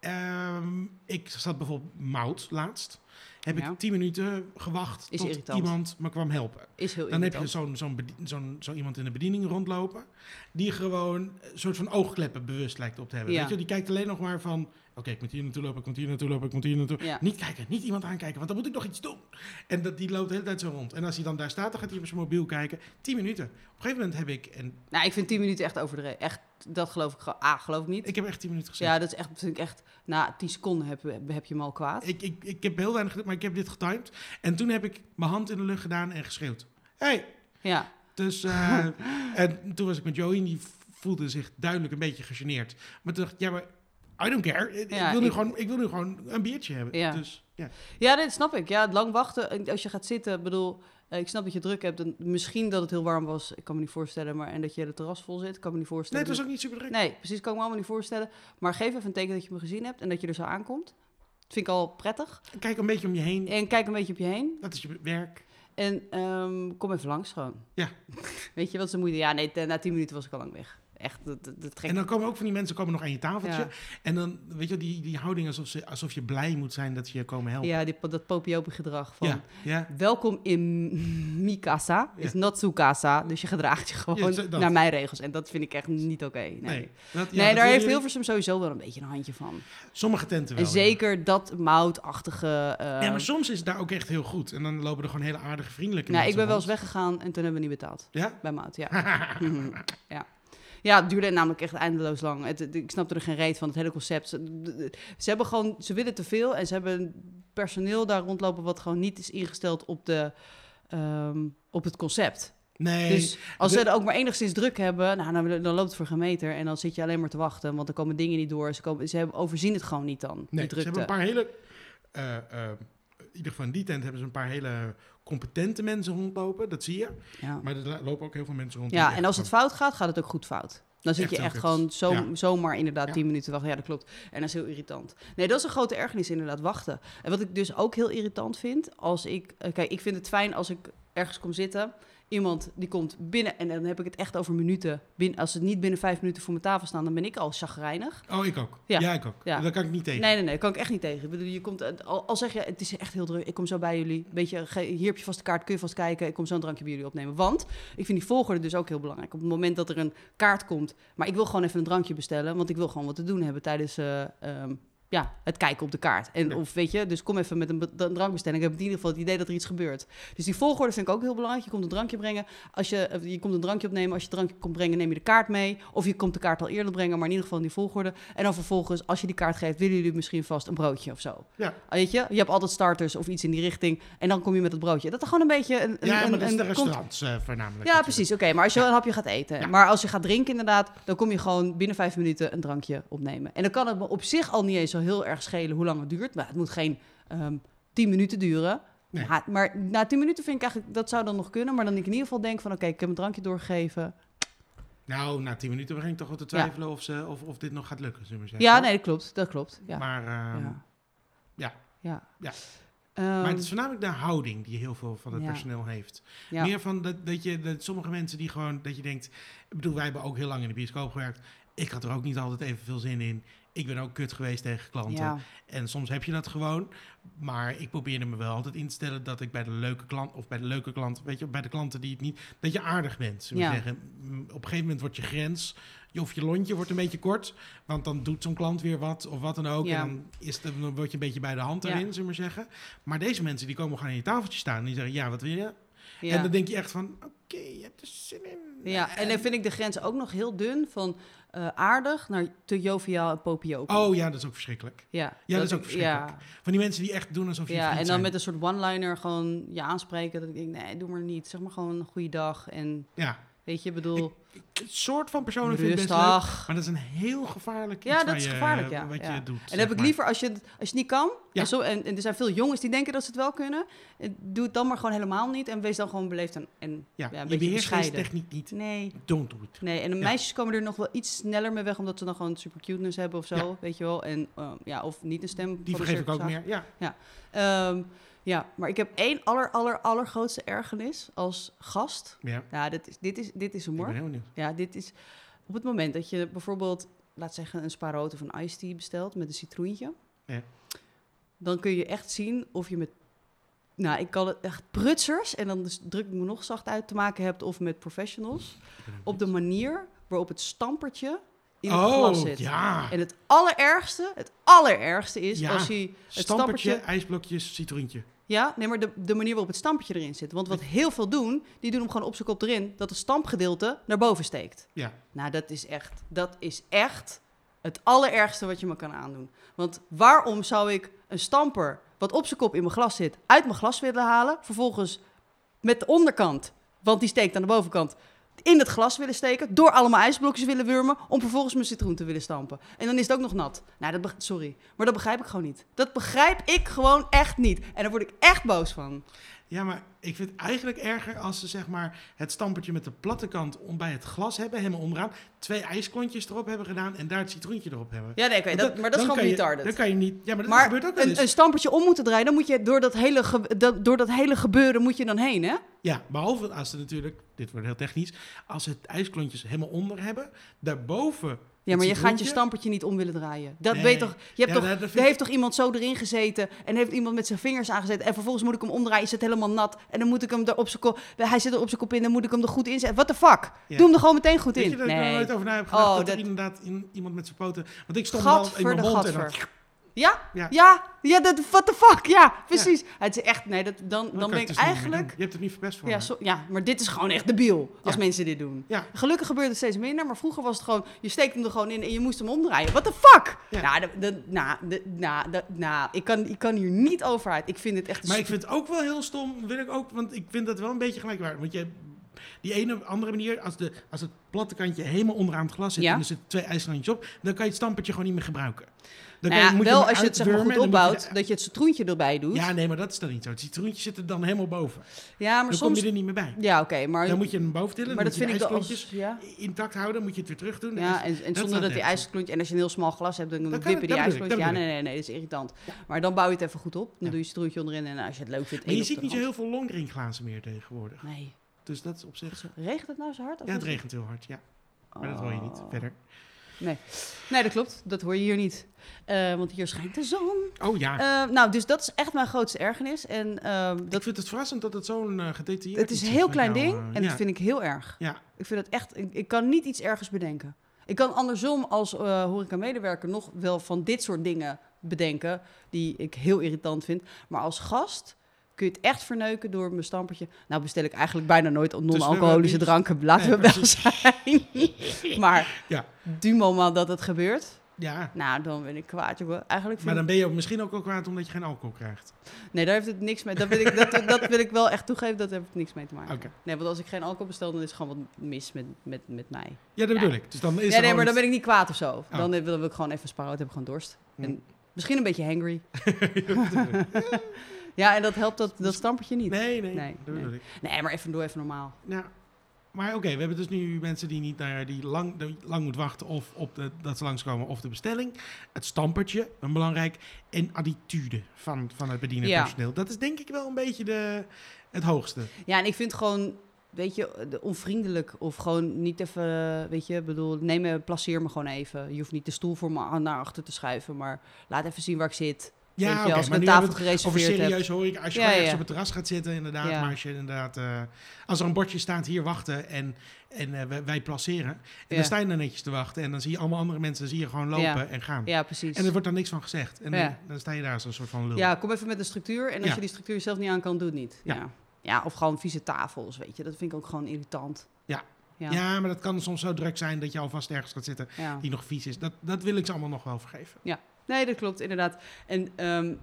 Ehm, ik zat bijvoorbeeld mout laatst. Heb Ja. ik tien minuten gewacht Is tot irritant. iemand me kwam helpen. Is heel Dan heb je zo'n zo'n bedien- zo'n- zo iemand in de bediening rondlopen. Die gewoon een soort van oogkleppen bewust lijkt op te hebben. Ja. Weet je? Die kijkt alleen nog maar van... Oké, ik moet hier naartoe lopen, ik moet hier naartoe lopen, ik moet hier naartoe. Ja. Niet kijken, niet iemand aankijken, want dan moet ik nog iets doen. En dat, die loopt de hele tijd zo rond. En als hij dan daar staat, dan gaat hij op zijn mobiel kijken. Tien minuten. Op een gegeven moment heb ik... En Nou, ik vind 10 minuten echt overdreven. Echt, dat geloof ik. Ah, geloof ik niet. ik heb echt tien minuten gezet. ja, dat is echt, vind ik echt. Na 10 seconden heb, heb je hem al kwaad. Ik, ik, ik heb heel weinig maar ik heb dit getimed. En toen heb ik mijn hand in de lucht gedaan en geschreeuwd. Hey! Ja, Dus, eh, *laughs* en toen was ik met Joey en die voelde zich duidelijk een beetje gegeneerd. Maar toen dacht ik, ja, maar I don't care. Ik, wil, nu ik- gewoon, ik wil nu gewoon een biertje hebben. Ja. Dus, ja. ja dit snap ik. Ja, het lang wachten. En Als je gaat zitten, ik bedoel, eh, ik snap dat je druk hebt. En misschien dat het heel warm was, ik kan me niet voorstellen. Maar, en dat je de terras vol zit, ik kan me niet Nee, voorstellen. het was ook niet super druk. Nee, precies, kan ik me allemaal niet voorstellen. Maar geef even een teken dat je me gezien hebt en dat je er zo aankomt. Dat vind ik al prettig. Kijk een beetje om je heen. En kijk een beetje op je heen. Dat is je werk. En ehm, kom even langs gewoon. Ja. *laughs* Weet je wat ze moeite? Ja, nee, na 10 minuten was ik al lang weg. Echt, dat, dat, trekt En dan komen ook van die mensen komen nog aan je tafeltje. Ja. En dan, weet je, die, die houding alsof, ze, alsof je blij moet zijn dat ze je komen helpen. Ja, die, dat popiope gedrag van... ja. ja. Welkom in mi casa, is not su casa. Dus je gedraagt je gewoon naar mijn regels. En dat vind ik echt niet oké. Nee, Nee, nee, dat, dat daar heeft Hilversum sowieso wel een beetje een handje van. Sommige tenten wel. en zeker dat moutachtige... eh, Ja, maar soms is het daar ook echt heel goed. En dan lopen er gewoon hele aardige, vriendelijke nou, ik ben wel eens weggegaan en toen hebben we niet betaald. Ja? Bij Mout, ja. *laughs* Mhm, ja. Ja, het duurde namelijk echt eindeloos lang. Het, het- ik snapte er geen reet van, het hele concept. Ze, ze hebben gewoon, ze willen te veel en ze hebben personeel daar rondlopen wat gewoon niet is ingesteld op, de, ehm, op het concept. Nee. Dus als ze er ook maar enigszins druk hebben, nou, dan, dan loopt het voor geen meter. En dan zit je alleen maar te wachten, want er komen dingen niet door. Ze, komen, ze hebben, overzien het gewoon niet dan, Nee, die ze drukte. hebben een paar hele... eh, eh, in ieder geval in die tent hebben ze een paar hele competente mensen rondlopen. Dat zie je. ja. Maar er lopen ook heel veel mensen rond. Ja, en als het fout gaat, gaat het ook goed fout. Dan zit Echt je echt gewoon zo, Ja. zomaar inderdaad Ja. 10 minuten wachten. Ja, dat klopt. En dat is heel irritant. Nee, dat is een grote ergernis inderdaad, wachten. En wat ik dus ook heel irritant vind, als ik... eh, kijk, ik vind het fijn als ik ergens kom zitten... Iemand die komt binnen, en dan heb ik het echt over minuten. Binnen, als ze niet binnen vijf minuten voor mijn tafel staan, dan ben ik al chagrijnig. Oh, ik ook. Ja. Ja, ik ook. Ja. Daar kan ik niet tegen. Nee, nee, nee, kan ik echt niet tegen. Ik bedoel, je komt, eh, al, al zeg je, het is echt heel druk, ik kom zo bij jullie. Weet je, ge- hier heb je vast de kaart, kun je vast kijken. Ik kom zo een drankje bij jullie opnemen. Want ik vind die volgorde dus ook heel belangrijk. Op het moment dat er een kaart komt, maar ik wil gewoon even een drankje bestellen, want ik wil gewoon wat te doen hebben tijdens eh, ehm, ja, het kijken op de kaart. En, Ja. Of weet je, dus kom even met een, be- een drankbestelling. Ik heb in ieder geval het idee dat er iets gebeurt. Dus die volgorde vind ik ook heel belangrijk. Je komt een drankje brengen. Als je, eh, je komt een drankje opnemen. Als je het drankje komt brengen, neem je de kaart mee. Of je komt de kaart al eerder brengen, maar in ieder geval in die volgorde. En dan vervolgens, als je die kaart geeft, willen jullie misschien vast een broodje of zo. Ja. Ah, Weet je, je hebt altijd starters of iets in die richting. En dan kom je met het broodje. Dat is gewoon een beetje een. een ja, maar dat is een de cont- restaurants eh, voornamelijk. ja, natuurlijk. precies. Oké, maar als je een hapje gaat eten. Ja. Maar als je gaat drinken, inderdaad, dan kom je gewoon binnen vijf minuten een drankje opnemen. En dan kan het op zich al niet eens heel erg schelen hoe lang het duurt. Maar het moet geen ehm tien minuten duren. Nee. Ja, maar na tien minuten vind ik eigenlijk, dat zou dan nog kunnen. Maar dan ik in ieder geval denk van, oké, ik heb een drankje doorgegeven. Nou, na tien minuten begin ik toch wel te twijfelen of, ze, of, of dit nog gaat lukken, zullen we zeggen. Ja, nee, dat klopt. Dat klopt. Ja. Maar, ehm, ja. ja. Ja. Ja. Ehm, maar het is voornamelijk de houding die heel veel van het Ja. personeel heeft. ja. Meer van dat, dat je, dat sommige mensen die gewoon, dat je denkt, ik bedoel, wij hebben ook heel lang in de bioscoop gewerkt. Ik had er ook niet altijd evenveel zin in. Ik ben ook kut geweest tegen klanten. Ja. En soms heb je dat gewoon. Maar ik probeerde me wel altijd in te stellen dat ik bij de leuke klant, of bij de leuke klant, weet je, bij de klanten die het niet, dat je aardig bent. Zullen Ja. zeggen. Mm, Op een gegeven moment wordt je grens, of je lontje wordt een beetje kort. Want dan doet zo'n klant weer wat, of wat dan ook. Ja. En dan, is het, dan word je een beetje bij de hand erin, zullen we maar zeggen. Maar deze mensen die komen gewoon aan je tafeltje staan en die zeggen, ja, wat wil je? Ja. En dan denk je echt van, oké, je hebt er zin in. Ja, en dan vind ik de grens ook nog heel dun van eh, aardig naar te joviaal en popiopen. Oh ja, dat is ook verschrikkelijk. ja, ja, dat is ook verschrikkelijk. Ja, Van die mensen die echt doen alsof je ja en dan zijn. met een soort one-liner gewoon je aanspreken. Dat ik denk, nee, doe maar niet. Zeg maar gewoon een goede dag. En Ja, weet je, bedoel, een soort van persoon vind ik best leuk. Maar dat is een heel gevaarlijk iets Ja, dat is je- gevaarlijk, ja, wat ja. je doet. En heb ik liever als je, het, als je het niet kan. Ja. En, zo, en, en er zijn veel jongens die denken dat ze het wel kunnen. eh, Doe het dan maar gewoon helemaal niet. En wees dan gewoon beleefd en, en Ja, ja, een je beheerst techniek niet. Nee, Don't do it. nee. En de Ja. meisjes komen er nog wel iets sneller mee weg. Omdat ze dan gewoon super cuteness hebben of zo. Ja. Weet je wel. En eh, ja, of niet een stem. Die vergeef ik ook meer. Ja. Ehm, ja, maar ik heb één aller, aller, allergrootste ergernis als gast. ja. Ja, dit is, dit is, dit is Ik ben heel benieuwd. Ja, dit is op het moment dat je bijvoorbeeld, laat zeggen, een spa rood of een iced tea bestelt met een citroentje. Ja. Dan kun je echt zien of je met, nou, ik kan het echt prutsers, en dan dus druk ik me nog zacht uit, te maken hebt of met professionals. Op de manier waarop het stampertje in het glas Oh, zit. ja. En het allerergste, het allerergste is Ja, als hij het Stampertje, stampertje ijsblokjes, citroentje. Ja, nee, maar de, de manier waarop het stampertje erin zit. Want wat heel veel doen, die doen hem gewoon op zijn kop erin, dat het stampgedeelte naar boven steekt. Ja. Nou, dat is echt, dat is echt het allerergste wat je me kan aandoen. Want waarom zou ik een stamper, wat op zijn kop in mijn glas zit, uit mijn glas willen halen, vervolgens met de onderkant, want die steekt aan de bovenkant, in het glas willen steken, door allemaal ijsblokjes willen wurmen, om vervolgens mijn citroen te willen stampen. En dan is het ook nog nat. Nou, dat sorry, maar dat begrijp ik gewoon niet. Dat begrijp ik gewoon echt niet. En daar word ik echt boos van. Ja, maar ik vind het eigenlijk erger als ze zeg maar het stampertje met de platte kant om bij het glas hebben, helemaal onderaan, twee ijsklontjes erop hebben gedaan en daar het citroentje erop hebben. Ja, nee, oké, dat, maar dat is gewoon retarded. Dan kan je niet. Ja, maar dat Maar gebeurt ook wel een, eens. een stampertje om moeten draaien, dan moet je door dat hele, dat, door dat hele gebeuren moet je dan heen, hè? Ja, behalve als ze natuurlijk, dit wordt heel technisch, als ze het ijsklontjes helemaal onder hebben, daarboven. Ja, maar je gaat je stampertje niet om willen draaien. Dat Nee. weet toch, je hebt Ja, toch, er ik- heeft toch iemand zo erin gezeten en heeft iemand met zijn vingers aangezet en vervolgens moet ik hem omdraaien, is het helemaal nat en dan moet ik hem er op zijn kop, hij zit er op zijn kop in, dan moet ik hem er goed in zetten. What the fuck? Ja. Doe hem er gewoon meteen goed Weet in. je dat ik er nee. nooit over na heb gedacht Oh, dat, dat- er inderdaad in, iemand met zijn poten... Want ik stond al in mijn mond en dan... Ja? Ja. Ja? Ja, dat, what the fuck? Ja, precies. Het is echt, nee, dat, dan, Dan ben ik eigenlijk... Je hebt het niet verpest voor Ja, ja, maar dit is gewoon echt debiel als Ja. mensen dit doen. Gelukkig gebeurt het steeds minder, maar vroeger was het gewoon... je steekt hem er gewoon in en je moest hem omdraaien. What the fuck? Ja. Nou, nou, nou, nou, ik, kan, ik kan hier niet over uit. Ik vind het echt... Maar ik vind het ook wel heel stom, wil ik ook, want ik vind dat wel een beetje gelijkwaardig. Want je, die ene andere manier, als, de, als het platte kantje helemaal onderaan het glas zit Ja. en er zitten twee ijslandjes op, dan kan je het stampertje gewoon niet meer gebruiken. Dan Nou ja, moet wel als je het zeg maar goed je opbouwt, dat je het citroentje erbij doet. Ja, nee, maar dat is dan niet zo. Het citroentje zit er dan helemaal boven. Ja, maar dan soms... kom je er niet meer bij. Ja, oké, maar... Dan moet je hem boven tillen, maar dat vind ik als... Ja, intact houden, moet je het weer terug doen. ja en, zonder dat die ijsklontje... En als je een heel smal glas hebt, dan, dan wippen die ijsklontjes... Ja, nee, nee, nee, dat is irritant. Maar dan bouw je het even goed op. Dan doe je citroentje onderin en als je het leuk vindt... maar je ziet niet zo heel veel longdrinkglazen meer tegenwoordig. Nee. Dus dat is op zich... Regent het nou zo hard? Ja, het regent heel hard, ja. Maar dat hoor je niet Oh. verder. Nee, dat klopt. Dat hoor je hier niet. Eh, want hier schijnt de zon. Oh ja. Eh, nou, dus dat is echt mijn grootste ergernis. En ik dat, vind het verrassend dat het zo'n eh, gedetailleerd het is een heel klein jou, ding eh, en ja. dat vind ik heel erg. Ja, Ik vind het echt... Ik, ik kan niet iets ergers bedenken. Ik kan andersom als eh horeca-medewerker nog wel van dit soort dingen bedenken... die ik heel irritant vind. Maar als gast kun je het echt verneuken door mijn stampertje... Nou bestel ik eigenlijk bijna nooit non-alcoholische Dus hebben dranken. Laten Nee, we wel zijn. *laughs* maar Ja. du moment dat het gebeurt... ja. Nou, dan ben ik kwaad. Eigenlijk Maar dan ben je ook misschien ook wel kwaad omdat je geen alcohol krijgt. Nee, daar heeft het niks mee. Dat wil ik, dat, dat wil ik wel echt toegeven, dat heeft niks mee te maken. Oké. Nee, want als ik geen alcohol bestel, dan is er gewoon wat mis met, met, met mij. Ja, dat Ja. bedoel ik. Dus dan is Ja, nee, maar dan ben ik niet kwaad of zo. Oh. Dan, wil, ik gewoon even sparen, heb ik gewoon dorst. Hm. En misschien een beetje hangry. *laughs* *laughs* ja, en dat helpt dat, dat stampertje niet. Nee, nee, Nee, ik. Nee, maar even doe even normaal. Ja. Maar oké, we hebben dus nu mensen die niet naar die lang, die lang moet wachten of op de, dat ze langskomen of de bestelling. Het stampertje, een belangrijk. En attitude van, van het bedienend Ja. personeel. Dat is denk ik wel een beetje de, het hoogste. Ja, en ik vind gewoon weet je, de- onvriendelijk of gewoon niet even, weet je, bedoel, neem me, placeer me gewoon even. Je hoeft niet de stoel voor me naar achter te schuiven, maar laat even zien waar ik zit. Ja, je, als maar een tafel over gereserveerd heb. serieus hoor ik. Als je Ja, ja. ergens op het terras gaat zitten, inderdaad. Ja. Maar als je inderdaad, eh, als er een bordje staat hier wachten en, en eh, wij, wij placeren. En Ja. dan sta je er netjes te wachten en dan zie je allemaal andere mensen zie je gewoon lopen Ja. en gaan. Ja, precies. En er wordt dan niks van gezegd. En Ja. dan, dan sta je daar als een soort van lul. Ja, kom even met een structuur. En als Ja. je die structuur zelf niet aan kan, doe het niet. Ja. Ja. ja. of gewoon vieze tafels, weet je. Dat vind ik ook gewoon irritant. Ja. Ja. Ja, maar dat kan soms zo druk zijn dat je alvast ergens gaat zitten ja. die nog vies is. Dat, dat wil ik ze allemaal nog wel vergeven. Nee, dat klopt, inderdaad. En ehm,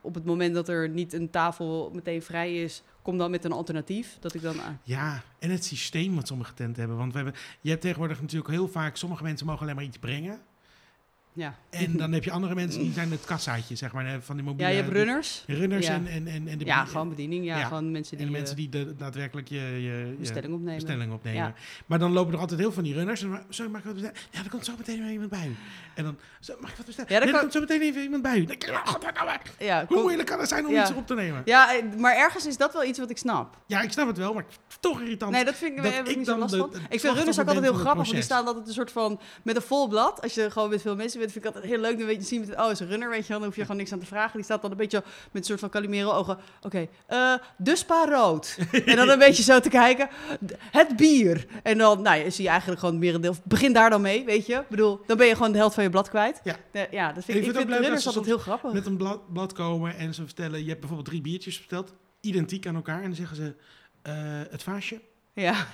op het moment dat er niet een tafel meteen vrij is, kom dan met een alternatief. Dat ik dan... ah, Ja, en het systeem wat sommige tenten hebben. Want we hebben, je hebt tegenwoordig natuurlijk heel vaak, sommige mensen mogen alleen maar iets brengen. Ja. En dan heb je andere mensen die zijn het kassaatje, zeg maar, van die mobiele... ja, je hebt runners. die runners Ja. en, en, en, en de Ja, gewoon bediening. Ja, Ja. gewoon mensen en die, de eh, mensen die de, daadwerkelijk je, je, bestelling opnemen. bestelling opnemen. Ja. Maar dan lopen er altijd heel veel van die runners. En sorry, mag ik wat bestellen? Ja, er komt zo meteen weer iemand bij u. En dan, zo, mag ik wat bestellen? Ja, er kan- komt zo meteen even iemand bij u. Dan denk ik, ja, Hoe kom- moeilijk kan het zijn om iets op te nemen? ja, eh, maar ergens is dat wel iets wat ik snap. Ja, ik snap het wel, maar ik vind het toch irritant. Nee, dat vind ik, dat ik niet zo last de- van. Ik vind runners ook altijd heel grappig, want die staan altijd een soort van met een vol blad. Als je gewoon met veel mensen bent, vind ik altijd heel leuk. Dan weet je, zien met oh, is een runner, weet je wel. Dan hoef je gewoon niks aan te vragen. Die staat dan een beetje met een soort van Calimero ogen. Oké, eh, de spa rood. en dan een beetje zo te kijken. Het bier. En dan, nou, ja, zie je eigenlijk gewoon het merendeel. Begin daar dan mee, weet je. Ik bedoel, dan ben je gewoon de helft van je blad kwijt. Ja. Ja, dat vind ik, ik ik vind het runners altijd heel grappig. met een blad, blad komen en ze vertellen... Je hebt bijvoorbeeld drie biertjes besteld, identiek aan elkaar. En dan zeggen ze, eh, het vaasje. Ja,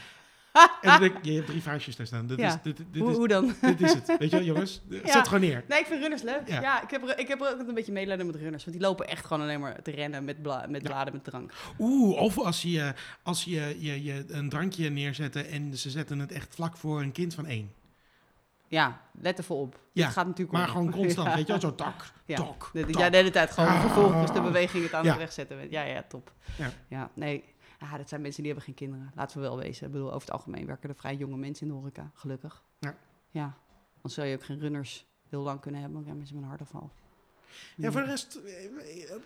*laughs* En dan denk ik, *laughs* je hebt drie vaasjes daar staan. Ja. is, dit, dit, hoe, is, hoe dan? dit is het. Weet je wel, *laughs* jongens? Zet Ja. gewoon neer. Nee, ik vind runners leuk. Ja. Ja, ik, heb ik heb ook een beetje medelijden met runners. Want die lopen echt gewoon alleen maar te rennen met, bla, met bladen met drank. Oeh, of als je, als je, je, je een drankje neerzetten en ze zetten het echt vlak voor een kind van één. Ja, let even op. Ja, gaat natuurlijk Maar om. gewoon constant, Ja. weet je wel, zo tak, Ja. tak, De, ja, de hele tijd gewoon Ah. vervolgens de beweging het aan Ja. het wegzetten. Ja, ja, top. Ja. Ja, nee. Ah, dat zijn mensen die hebben geen kinderen. Laten we wel wezen. Ik bedoel, over het algemeen werken er vrij jonge mensen in de horeca. Gelukkig. Ja. Ja. Dan zou je ook geen runners heel lang kunnen hebben. Want ja, mensen met een hartafval. Ja, voor de rest, eh,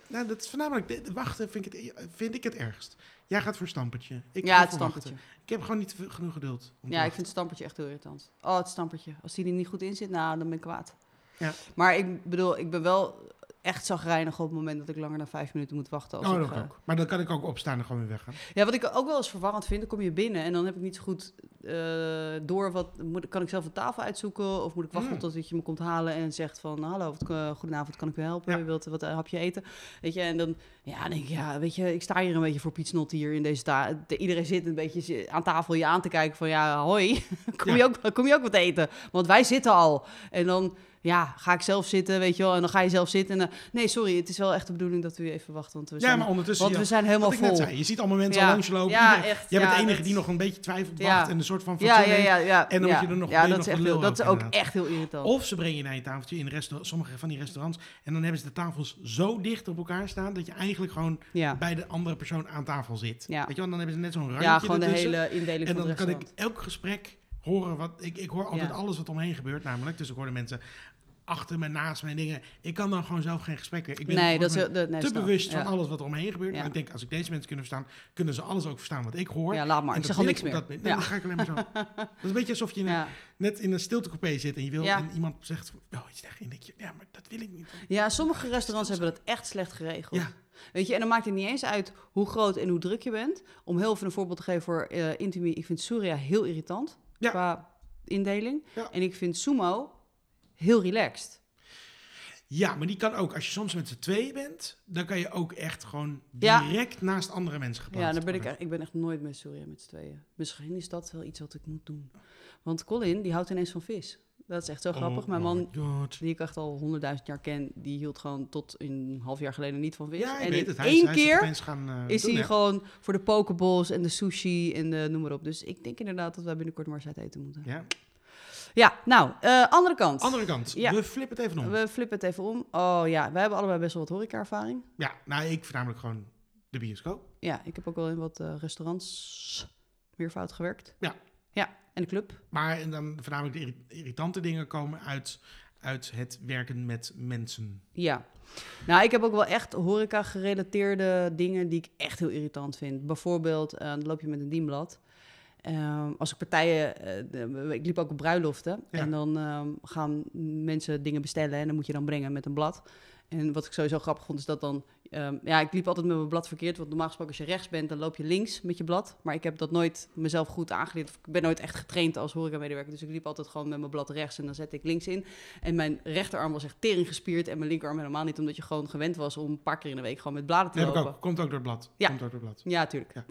nou, dat is voornamelijk, de, de wachten vind ik, het, vind ik het ergst. Jij gaat voor stampertje. Ik ja, het stampertje. wachten. Ik heb gewoon niet genoeg geduld. om Ja, ik vind het stampertje echt heel irritant. Oh, het stampertje. Als die er niet goed in zit, nou, dan ben ik kwaad. Ja. Maar ik bedoel, ik ben wel echt zagrijnig op het moment dat ik langer dan vijf minuten moet wachten. Als Oh, ik, dat eh, ook. Maar dan kan ik ook opstaan en gewoon weer weggaan. Ja, wat ik ook wel eens verwarrend vind, dan kom je binnen en dan heb ik niet zo goed eh, door wat. Moet, kan ik zelf een tafel uitzoeken of moet ik wachten Mm. tot je me komt halen en zegt van hallo, wat, eh, goedenavond, kan ik u helpen? Ja. Je wilt wat een hapje eten? Weet je, en dan ja, dan denk ik, ja, weet je, ik sta hier een beetje voor Pietsnot hier in deze ta de- Iedereen zit een beetje aan tafel je aan te kijken van ja, hoi, *laughs* kom, Ja. je ook, kom je ook wat eten? Want wij zitten al. En dan ja, ga ik zelf zitten, weet je wel, en dan ga je zelf zitten. En, dan- nee, sorry, het is wel echt de bedoeling dat u even wacht, want we Ja, zijn, maar ondertussen, want ja, we zijn helemaal vol. zei, je ziet allemaal mensen Ja. al langslopen. Ja, echt. Jij bent ja, de enige die nog een beetje twijfelt, Ja. wacht en een soort van ja, ja, ja, ja. En dan ja. moet je er nog- Ja, dat is echt heel, dat is ook, echt heel irritant. Of ze brengen je naar je tafeltje in restaurant, sommige van die restaurants. En dan hebben ze de tafels zo dicht op elkaar staan dat je eigenlijk gewoon ja. bij de andere persoon aan tafel zit. Ja. Weet je wel, dan hebben ze net zo'n randje ja, gewoon de hele indeling En van dan het kan ik elk gesprek horen wat... Ik, ik hoor altijd Ja. alles wat omheen gebeurt namelijk. Dus ik hoor de mensen achter me, naast me en dingen. Ik kan dan gewoon zelf geen gesprekken. Ik ben nee, dat is word heel- dat- nee, te bewust ja. van alles wat er omheen gebeurt. Ja. Maar ik denk, als ik deze mensen kunnen verstaan, kunnen ze alles ook verstaan wat ik hoor. Ja, laat maar. En Ik zeg al niks ik meer. dat- nee, ja. Dan ga ik alleen maar zo. *laughs* Dat is een beetje alsof je in net in een stiltecoupé zit en je wil en iemand zegt, oh, iets tegen je. En denk je, ja, maar dat wil ik niet. ja, sommige restaurants hebben dat echt slecht geregeld. Weet je, en dan maakt het niet eens uit hoe groot en hoe druk je bent. Om heel even een voorbeeld te geven voor eh Intimi. Ik vind Surya heel irritant qua indeling. En ik vind Sumo heel relaxed. Ja, maar die kan ook. Als je soms met z'n tweeën bent, dan kan je ook echt gewoon Ja. direct naast andere mensen geplaatst Ja, dan ben ik, echt- ik ben echt nooit met Surya met z'n tweeën. Misschien is dat wel iets wat ik moet doen. Want Colin, die houdt ineens van vis. Dat is echt zo grappig. Oh Mijn man, God. die ik echt al honderdduizend jaar ken, die hield gewoon tot een half jaar geleden niet van vis. Ja, ik en weet in het. Hij is- één hij is keer gaan, eh, is doen, hij hè. gewoon voor de pokeballs en de sushi en de noem maar op. Dus ik denk inderdaad dat wij binnenkort maar eens uit eten moeten. Ja. Ja, nou, eh, andere kant. Andere kant. Ja. We flippen het even om. We flippen het even om. Oh ja, wij hebben allebei best wel wat horeca-ervaring. Ja, nou, ik voornamelijk gewoon de bioscoop. Ja, ik heb ook wel in wat eh, restaurants meervoud gewerkt. Ja. Ja, en de club. Maar en dan voornamelijk de irri- irritante dingen komen uit, uit het werken met mensen. Ja. Nou, ik heb ook wel echt horeca-gerelateerde dingen die ik echt heel irritant vind. Bijvoorbeeld, eh, dan loop je met een dienblad. Ehm, als ik partijen, eh, ik liep ook op bruiloften. Ja. En dan ehm, gaan mensen dingen bestellen en dan moet je dan brengen met een blad. En wat ik sowieso grappig vond, is dat dan... ehm, ja, ik liep altijd met mijn blad verkeerd. Want normaal gesproken als je rechts bent, dan loop je links met je blad. Maar ik heb dat nooit mezelf goed aangeleerd. Of Ik ben nooit echt getraind als horecamedewerker. Dus ik liep altijd gewoon met mijn blad rechts en dan zette ik links in. En mijn rechterarm was echt tering gespierd en mijn linkerarm helemaal niet. Omdat je gewoon gewend was om een paar keer in de week gewoon met bladen te ik lopen. ook. Komt ook door het blad. Ja. Komt ook door het blad. Ja, tuurlijk. Ja.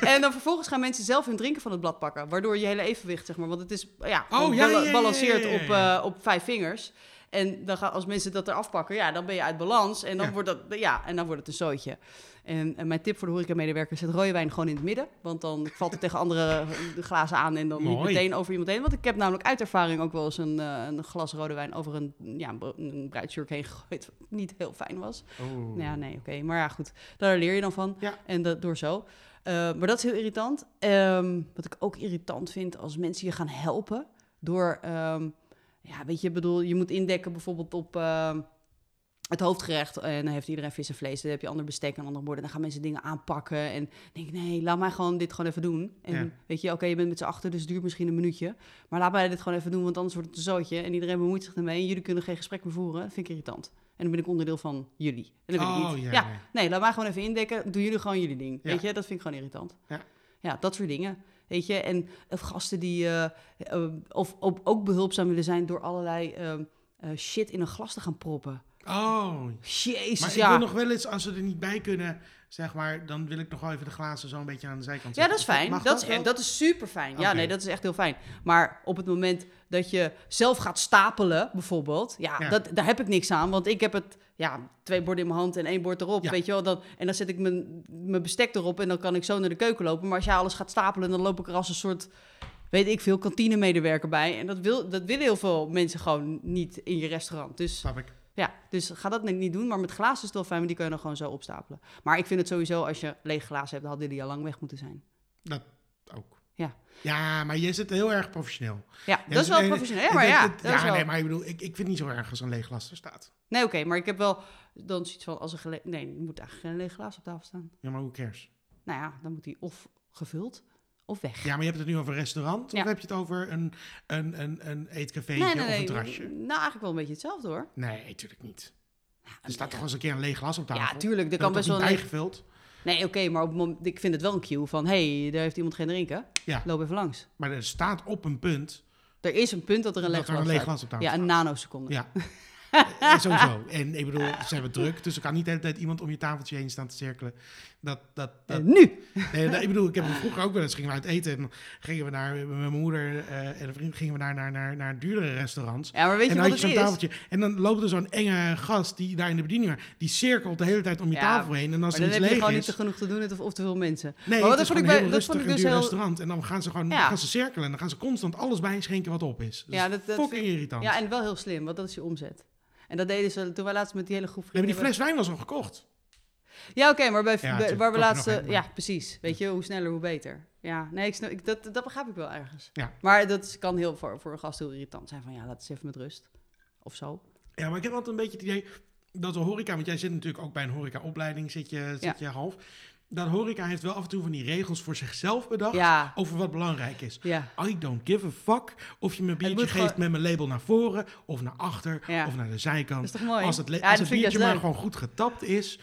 *laughs* en dan vervolgens gaan mensen zelf hun drinken van het blad pakken. Waardoor je hele evenwicht, zeg maar. Want het is ja, Oh, gewoon ja, bala- ja, ja, balanceert op, op vijf vingers. En dan gaan, als mensen dat eraf pakken, ja, dan ben je uit balans. En dan, Ja. wordt, dat, ja, en dan wordt het een zootje. En, en mijn tip voor de horecamedewerker is: zet rode wijn gewoon in het midden. Want dan valt het *laughs* tegen andere glazen aan en dan niet meteen over iemand heen. Want ik heb namelijk uit ervaring ook wel eens een, eh, een glas rode wijn over een, ja, een bruidsjurk heen gegooid. Wat niet heel fijn was. Oh. Ja, nee, oké. Maar ja, goed. Daar leer je dan van. Ja. En dat, door zo. Eh, maar dat is heel irritant. Ehm, wat ik ook irritant vind als mensen je gaan helpen. Door, ehm, ja, weet je, bedoel, je moet indekken bijvoorbeeld op ehm, het hoofdgerecht. En dan heeft iedereen vis en vlees. Dan heb je ander bestek en andere borden. Dan gaan mensen dingen aanpakken. En denk ik, nee, laat mij gewoon dit gewoon even doen. En Ja. weet je, oké, je bent met z'n achter, dus het duurt misschien een minuutje. Maar laat mij dit gewoon even doen, want anders wordt het een zootje. En iedereen bemoeit zich ermee. En jullie kunnen geen gesprek meer voeren. Dat vind ik irritant. En dan ben ik onderdeel van jullie. En dat wil ik Oh, niet. ja, ja. Nee, laat mij gewoon even indekken. Doen jullie gewoon jullie ding. Weet je, dat vind ik gewoon irritant. Ja. ja dat soort dingen. Weet je, en of gasten die eh, of, op- ook behulpzaam willen zijn door allerlei ehm, eh, shit in een glas te gaan proppen. Oh. Jezus, Maar ik ja. wil nog wel eens, als ze er niet bij kunnen, zeg maar, dan wil ik nog wel even de glazen zo een beetje aan de zijkant Ja, zetten. dat is fijn. Dat is, dat is super fijn. Ja, nee, dat is echt heel fijn. Maar op het moment dat je zelf gaat stapelen, bijvoorbeeld, ja, Ja. Dat, daar heb ik niks aan. Want ik heb het, ja, twee borden in mijn hand en één bord erop, Ja. weet je wel. Dan, en dan zet ik mijn, mijn bestek erop en dan kan ik zo naar de keuken lopen. Maar als jij alles gaat stapelen, dan loop ik er als een soort, weet ik veel, kantinemedewerker bij. En dat, wil, dat willen heel veel mensen gewoon niet in je restaurant. Dus Snap ik. ja, dus ga dat niet doen. Maar met glazen is het wel fijn, want die kun je dan gewoon zo opstapelen. Maar ik vind het sowieso, als je lege glazen hebt, dan hadden die al lang weg moeten zijn. Dat ook. Ja. Ja, maar je zit heel erg professioneel. Ja, Ja, dat is wel en- professioneel. Ja, maar ja, dat- dat is ja, wel... nee, maar ik bedoel, ik, ik vind het niet zo erg als een leeg glas er staat. Nee, oké, maar ik heb wel dan zoiets van als een gele... Nee, er moet eigenlijk geen leeg glaas op tafel staan. Ja, maar hoe cares? Nou ja, dan moet die of gevuld of weg. Ja, maar je hebt het nu over een restaurant Ja. of heb je het over een, een, een, een eetcafé nee, nee, of een terrasje? Nou, eigenlijk wel een beetje hetzelfde hoor. Nee, natuurlijk niet. Er staat toch wel eens een keer een leeg glas op tafel? Ja, tuurlijk. Er kan best wel een... bijgevuld. Nee, oké, maar op moment, ik vind het wel een cue van... Hé, hey, daar heeft iemand geen drinken. Ja. Loop even langs. Maar er staat op een punt Er is een punt dat er een leeg glas leeg op tafel Ja, een nanoseconde. Ja. *laughs* Eh, Sowieso. En ik bedoel, ze hebben druk, dus er kan niet de hele tijd iemand om je tafeltje heen staan te cirkelen. Dat, dat, dat, En nu! nee, nee, ik bedoel, ik heb vroeger ook wel eens, gingen we uit eten en gingen we naar, met mijn moeder eh, en een vriend gingen we naar, naar, naar, naar duurdere restaurants. Ja, maar weet en je dan wat had het je zo'n tafeltje. En dan loopt er zo'n enge gast die daar in de bediening was. Die cirkelt de hele tijd om je Ja, tafel heen. En als Maar dan iets heb je gewoon is... niet te genoeg te doen of, of te veel mensen. Nee, Maar dat vond ik bij- dat vond ik dus duur heel- restaurant. En dan gaan ze gewoon Ja. gaan ze cirkelen. En dan gaan ze constant alles bijschenken wat op is. Dus Ja, dat- dat fucking vind- irritant. Ja, en wel heel slim, want dat is je omzet. En dat deden ze toen wij laatst met die hele groep Nee, maar die fles wijn was al gekocht. Ja, oké, maar bij, Ja, bij- waar we koop je laatst... nog een, maar- ja, precies. Weet je, hoe sneller, hoe beter. Ja, nee, ik snap, ik, dat, dat begrijp ik wel ergens. Ja. Maar dat kan heel, voor, voor een gast heel irritant zijn van... Ja, laat eens even met rust. Of zo. Ja, maar ik heb altijd een beetje het idee dat de horeca... Want jij zit natuurlijk ook bij een horecaopleiding, zit je, zit Ja. je half. Dat horeca heeft wel af en toe van die regels voor zichzelf bedacht... Ja, over wat belangrijk is. ja. I don't give a fuck of je me een biertje geeft met mijn label naar voren... of naar achter, Ja. of naar de Dat zijkant. is toch mooi? Als het, als het biertje maar leuk. gewoon goed getapt is,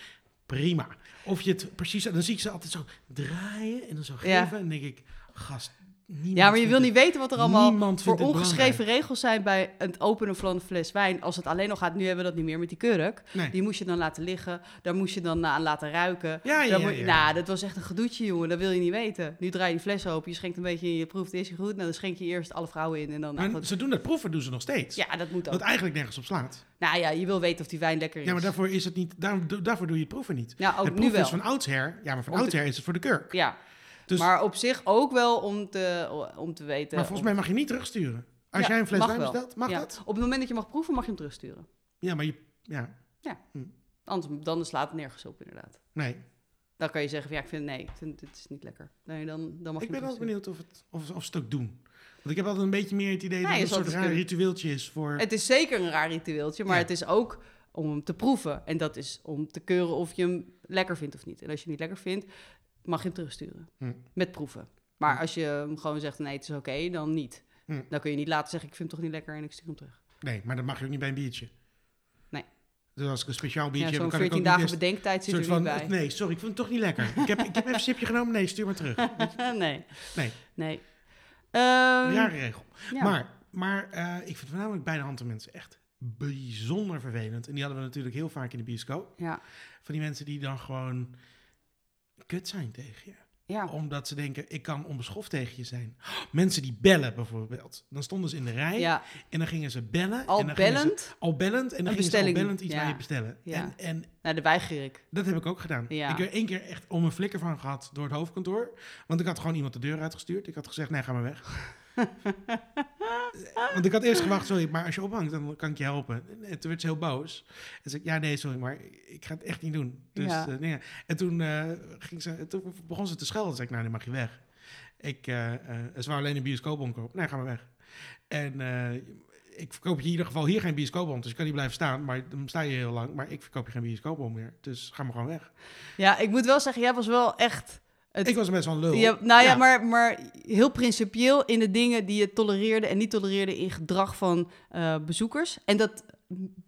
prima. Of je het precies... Dan zie ik ze altijd zo draaien en dan zo Ja. geven. En dan denk ik, gast, niemand Ja, maar je wil niet weten wat er allemaal voor ongeschreven regels zijn bij het openen van een fles wijn. Als het alleen nog gaat, nu hebben we dat niet meer met die kurk. Nee. Die moest je dan laten liggen. Daar moest je dan aan laten ruiken. Ja, ja. Nou, dat was echt een gedoetje, jongen. Dat wil je niet weten. Nu draai je die fles open, je schenkt een beetje, in, je proeft, is je goed? Nou, dan schenk je eerst alle vrouwen in en dan... nou, Maar ze doen dat proeven, doen ze nog steeds. Ja, dat moet ook. Wat eigenlijk nergens op slaat. Nou ja, je wil weten of die wijn lekker is. Ja, maar daarvoor is het niet. Daar, daarvoor doe je proeven niet. Ja, ook het nu proeven wel. is van oudsher. Ja, maar van oudsher is het voor de kurk. Ja, Dus, maar op zich ook wel om te, om te weten... maar volgens mij mag je niet terugsturen. Als Ja, jij een fles wijn bestelt, mag ja. dat? Op het moment dat je mag proeven, mag je hem terugsturen. Ja, maar je. Ja, Anders dan slaat het nergens op, inderdaad. nee. Dan kan je zeggen van ja, ik vind nee, ik vind het is niet lekker. Nee, dan, dan mag Ik je ben wel benieuwd of, het, of, of ze het ook doen. Want ik heb altijd een beetje meer het idee Nee, dat het een soort raar kunnen- ritueeltje is voor... Het is zeker een raar ritueeltje, maar Ja. het is ook om hem te proeven. En dat is om te keuren of je hem lekker vindt of niet. En als je hem niet lekker vindt, mag je hem terugsturen. Hm. Met proeven. Maar Hm. als je hem gewoon zegt, nee, het is oké, dan niet. Hm. Dan kun je niet laten zeggen, ik vind hem toch niet lekker en ik stuur hem terug. Nee, maar dat mag je ook niet bij een biertje. Nee. Dus als ik een speciaal Ja, biertje heb, Zo'n dan kan ik 14 ook niet dagen bedenktijd zit er niet bij. Nee, sorry, ik vind het toch niet lekker. ik, heb, ik heb even een sipje genomen. Nee, stuur maar terug. *laughs* nee. Nee. Nee. Rare regel. ja. Maar, maar eh, ik vind voornamelijk bij de hand de mensen echt bijzonder vervelend. En die hadden we natuurlijk heel vaak in de bioscoop. Ja. Van die mensen die dan gewoon kut zijn tegen je. Ja. Omdat ze denken, ik kan onbeschoft tegen je zijn. *gasps* Mensen die bellen bijvoorbeeld. Dan stonden ze in de rij ja, en dan gingen ze bellen. al en dan ze- bellend. al bellend. En dan gingen ze al bellend iets Ja. bij je bestellen. Ja. En, en Nou, de weiger ik. dat heb ik ook gedaan. Ik heb één keer echt om een flikker van gehad door het hoofdkantoor. Want ik had gewoon iemand de deur uitgestuurd. Ik had gezegd, nee, ga maar weg. *laughs* Want ik had eerst gewacht, sorry, maar als je ophangt, dan kan ik je helpen. En toen werd ze heel boos. En zei ik, ja, nee, sorry, maar ik ga het echt niet doen. Dus, Ja. eh, nee. En toen, eh, ging ze, toen begon ze te schelden. Toen zei ik, nou, dan mag je weg. Ik, eh, ze wou alleen een bioscoopbon kopen. Nee, ga maar weg. En ik verkoop je in ieder geval hier geen bioscoopbon. Dus je kan niet blijven staan. Maar dan sta je heel lang. Maar ik verkoop je geen bioscoopbon meer. Dus ga maar gewoon weg. Ja, ik moet wel zeggen, jij was wel echt... Het, Ik was best wel een lul. Ja, nou ja, Ja. Maar, maar heel principieel in de dingen die je tolereerde en niet tolereerde in gedrag van eh, bezoekers. En dat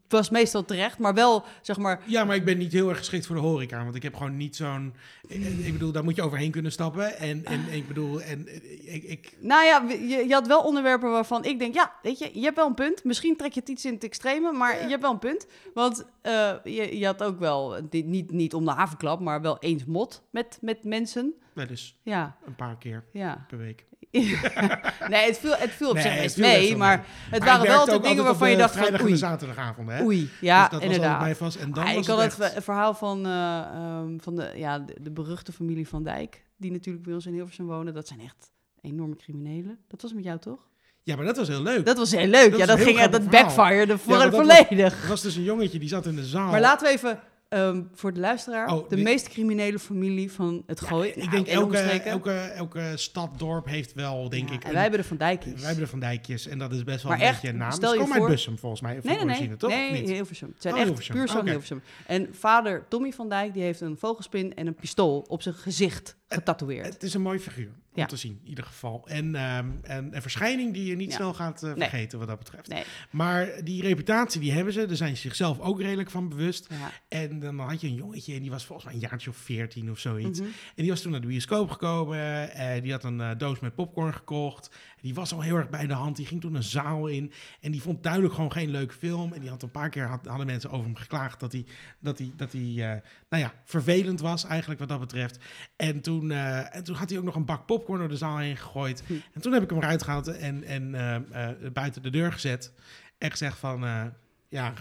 was meestal terecht, maar wel, zeg maar... Ja, maar ik ben niet heel erg geschikt voor de horeca. Want ik heb gewoon niet zo'n... Ik, bedoel, daar moet je overheen kunnen stappen. En, en ik bedoel, en eh, ik... ik Nou ja, je, je had wel onderwerpen waarvan ik denk, ja, weet je, je hebt wel een punt. Misschien trek je het iets in het extreme, maar je hebt wel een punt. Want eh, je, je had ook wel, dit, niet, niet om de havenklap, maar wel eens mot met, met mensen. wel eens Ja, een paar keer ja. per week. *laughs* nee, het viel, het viel op Nee, zich best mee, maar het Maar waren wel de dingen waarvan je dacht van, vrijdag en de oei, zaterdagavonden, hè? oei. Ja, dus dat was altijd inderdaad. mij vast. En dan Ah, was ik had het het echt... verhaal van, eh, ehm, van de, ja, de, de beruchte familie Van Dijk, die natuurlijk bij ons in Hilversum wonen. Dat zijn echt enorme criminelen. Dat was met jou toch? Ja, maar dat was heel leuk. Dat was heel leuk. Dat ja, dat ging dat voor Ja, maar dat volledig. Er was dus een jongetje die zat in de zaal. Maar laten we even ehm, voor de luisteraar, Oh, de meest criminele familie van het Ja, gooi. ik Nou, denk en elke, elke, elke stad, dorp heeft wel, denk Ja, ik... En een- wij hebben de Van Dijkjes. wij hebben de Van Dijkjes en dat is best wel Maar een echt, beetje een naam. stel je komen uit voor- Bussum, volgens mij. Nee, nee, nee. origine, toch? nee, niet? Hilversum. Het zijn Oh, echt Hilversum. puur zo'n. Hilversum. En vader Tommy van Dijk, die heeft een vogelspin en een pistool op zijn gezicht getatoeëerd. Het is een mooi figuur om Ja. te zien, in ieder geval. En, ehm, en een verschijning die je niet Ja. snel gaat eh, Nee. vergeten wat dat betreft. Nee. Maar die reputatie die hebben ze, daar zijn ze zichzelf ook redelijk van bewust. Ja. En dan had je een jongetje en die was volgens mij een jaartje of veertien of zoiets. Mhm. En die was toen naar de bioscoop gekomen. En die had een eh, doos met popcorn gekocht. Die was al heel erg bij de hand. Die ging toen een zaal in. En die vond duidelijk gewoon geen leuke film. En die had een paar keer had, hadden mensen over hem geklaagd dat hij, dat hij, dat hij eh, nou ja, vervelend was eigenlijk wat dat betreft. En toen, eh, en toen had hij ook nog een bak popcorn door de zaal heen gegooid. Hm. En toen heb ik hem eruit gehaald en, en eh, buiten de deur gezet. En gezegd van, ja,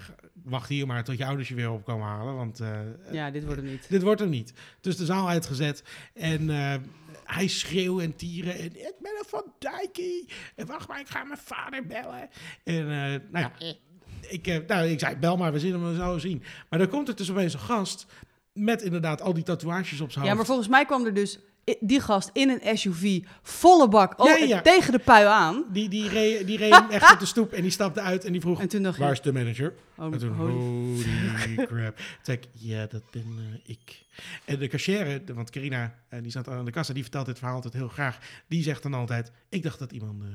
wacht hier maar tot je ouders je weer opkomen halen. Want ja, dit wordt het niet. dit wordt hem niet. Dus de zaal uitgezet. En hij schreeuwt en tieren. En ik ben een Van Dijkie. En wacht maar, ik ga mijn vader bellen. En eh, nou ja, ik, eh, nou, ik zei, bel maar, we zullen hem zo zien. Maar dan komt er dus opeens een gast met inderdaad al die tatoeages op zijn Ja, hoofd. maar volgens mij kwam er dus die gast in een SUV volle bak oh, Ja, ja, ja. tegen de pui aan. Die, die, reed, die reed echt op de stoep en die stapte uit en die vroeg... En toen dacht Waar is de manager? oh, en toen, holy- holy *laughs* crap. Toen ik, ja, dat ben eh, ik. En de cashier, want Carina, eh, die zat aan de kassa, die vertelt dit verhaal altijd heel graag. Die zegt dan altijd, ik dacht dat iemand eh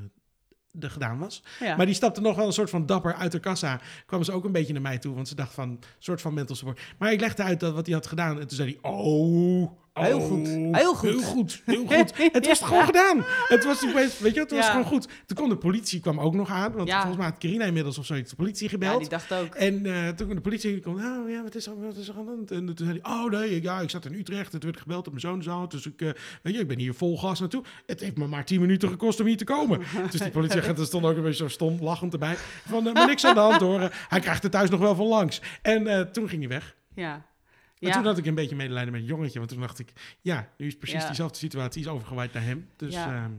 er gedaan was. ja. Maar die stapte nog wel een soort van dapper uit de kassa. Kwam ze ook een beetje naar mij toe, want ze dacht van, een soort van mental support. Maar ik legde uit dat wat hij had gedaan. En toen zei hij, oh... Heel oh, goed, heel goed. Heel goed, *laughs* heel goed. Het was gewoon gedaan. Het was, opeens- weet je, het was Ja. gewoon goed. Toen kwam de politie kwam ook nog aan. Want Ja. volgens mij had Carina inmiddels of zoiets de politie ja, gebeld. die dacht ook. En eh, toen kwam de politie kwam, oh ja, wat is er, wat is er aan de hand? En toen zei hij, oh nee, ja, ik zat in Utrecht. Het werd gebeld op mijn zoon zou. Dus ik, eh, weet je, ik ben hier vol gas naartoe. Het heeft me maar tien minuten gekost om hier te komen. *laughs* dus die politieagent stond ook een beetje zo stom, lachend erbij. Van, eh, maar *laughs* niks aan de hand hoor. Hij krijgt er thuis nog wel van langs. En toen ging hij weg. Ja. Ja. toen had ik een beetje medelijden met het jongetje. Want toen dacht ik, ja, nu is precies diezelfde situatie is overgewaaid naar hem. Dus Ja. ehm,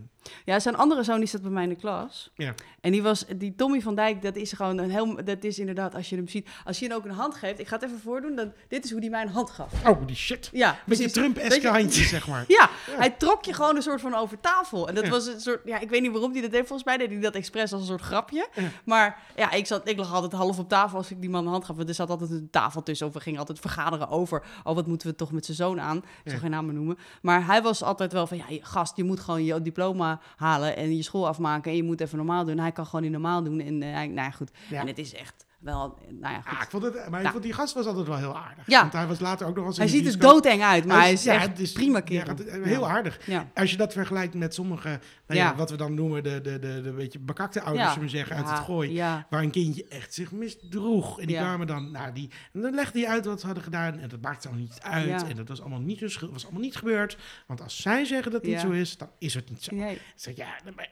Ja, zijn andere zoon die zat bij mij in de klas. Ja. En die was, die Tommy van Dijk, dat is gewoon een heel, dat is inderdaad, als je hem ziet, als je hem ook een hand geeft, ik ga het even voordoen, dan, dit is hoe die mij een hand gaf. Oh, die shit. Ja, Beetje. Trump-eske Weet je- handjes, zeg maar. *laughs* Ja, hij trok je gewoon een soort van over tafel. En dat Ja. was een soort, ja, ik weet niet waarom hij dat deed. Volgens mij deed hij dat expres als een soort grapje. Ja. Maar ja, ik, zat, ik lag altijd half op tafel als ik die man een hand gaf. Want er zat altijd een tafel tussen. Of we gingen altijd vergaderen over, oh, wat moeten we toch met zijn zoon aan? Ik zal geen namen noemen. Maar hij was altijd wel van, ja, gast, je moet gewoon je diploma halen en je school afmaken. En je moet even normaal doen. Hij kan gewoon niet normaal doen. En hij- nou ja, goed. Ja. En het is echt wel, nou ja, goed. Ah, ik vond het, maar ik Ja. vond die gast was altijd wel heel aardig. Ja. Want hij was later ook nog als hij ziet er bioscoop- doodeng uit, maar hij is ja, echt is- prima kerel. heel aardig. Ja. Als je dat vergelijkt met sommige, nou wat we dan noemen de, de, de, de beetje bekakte ouders, zullen we zeggen, uit het gooi. Ja, Waar een kindje echt zich misdroeg. En die kwamen dan, nou, die, en dan legde hij uit wat ze hadden gedaan. En dat maakte allemaal niet uit. En dat was allemaal niet, was allemaal niet gebeurd. Want als zij zeggen dat het niet zo is, dan is het niet zo. nee. Ja, dan ben-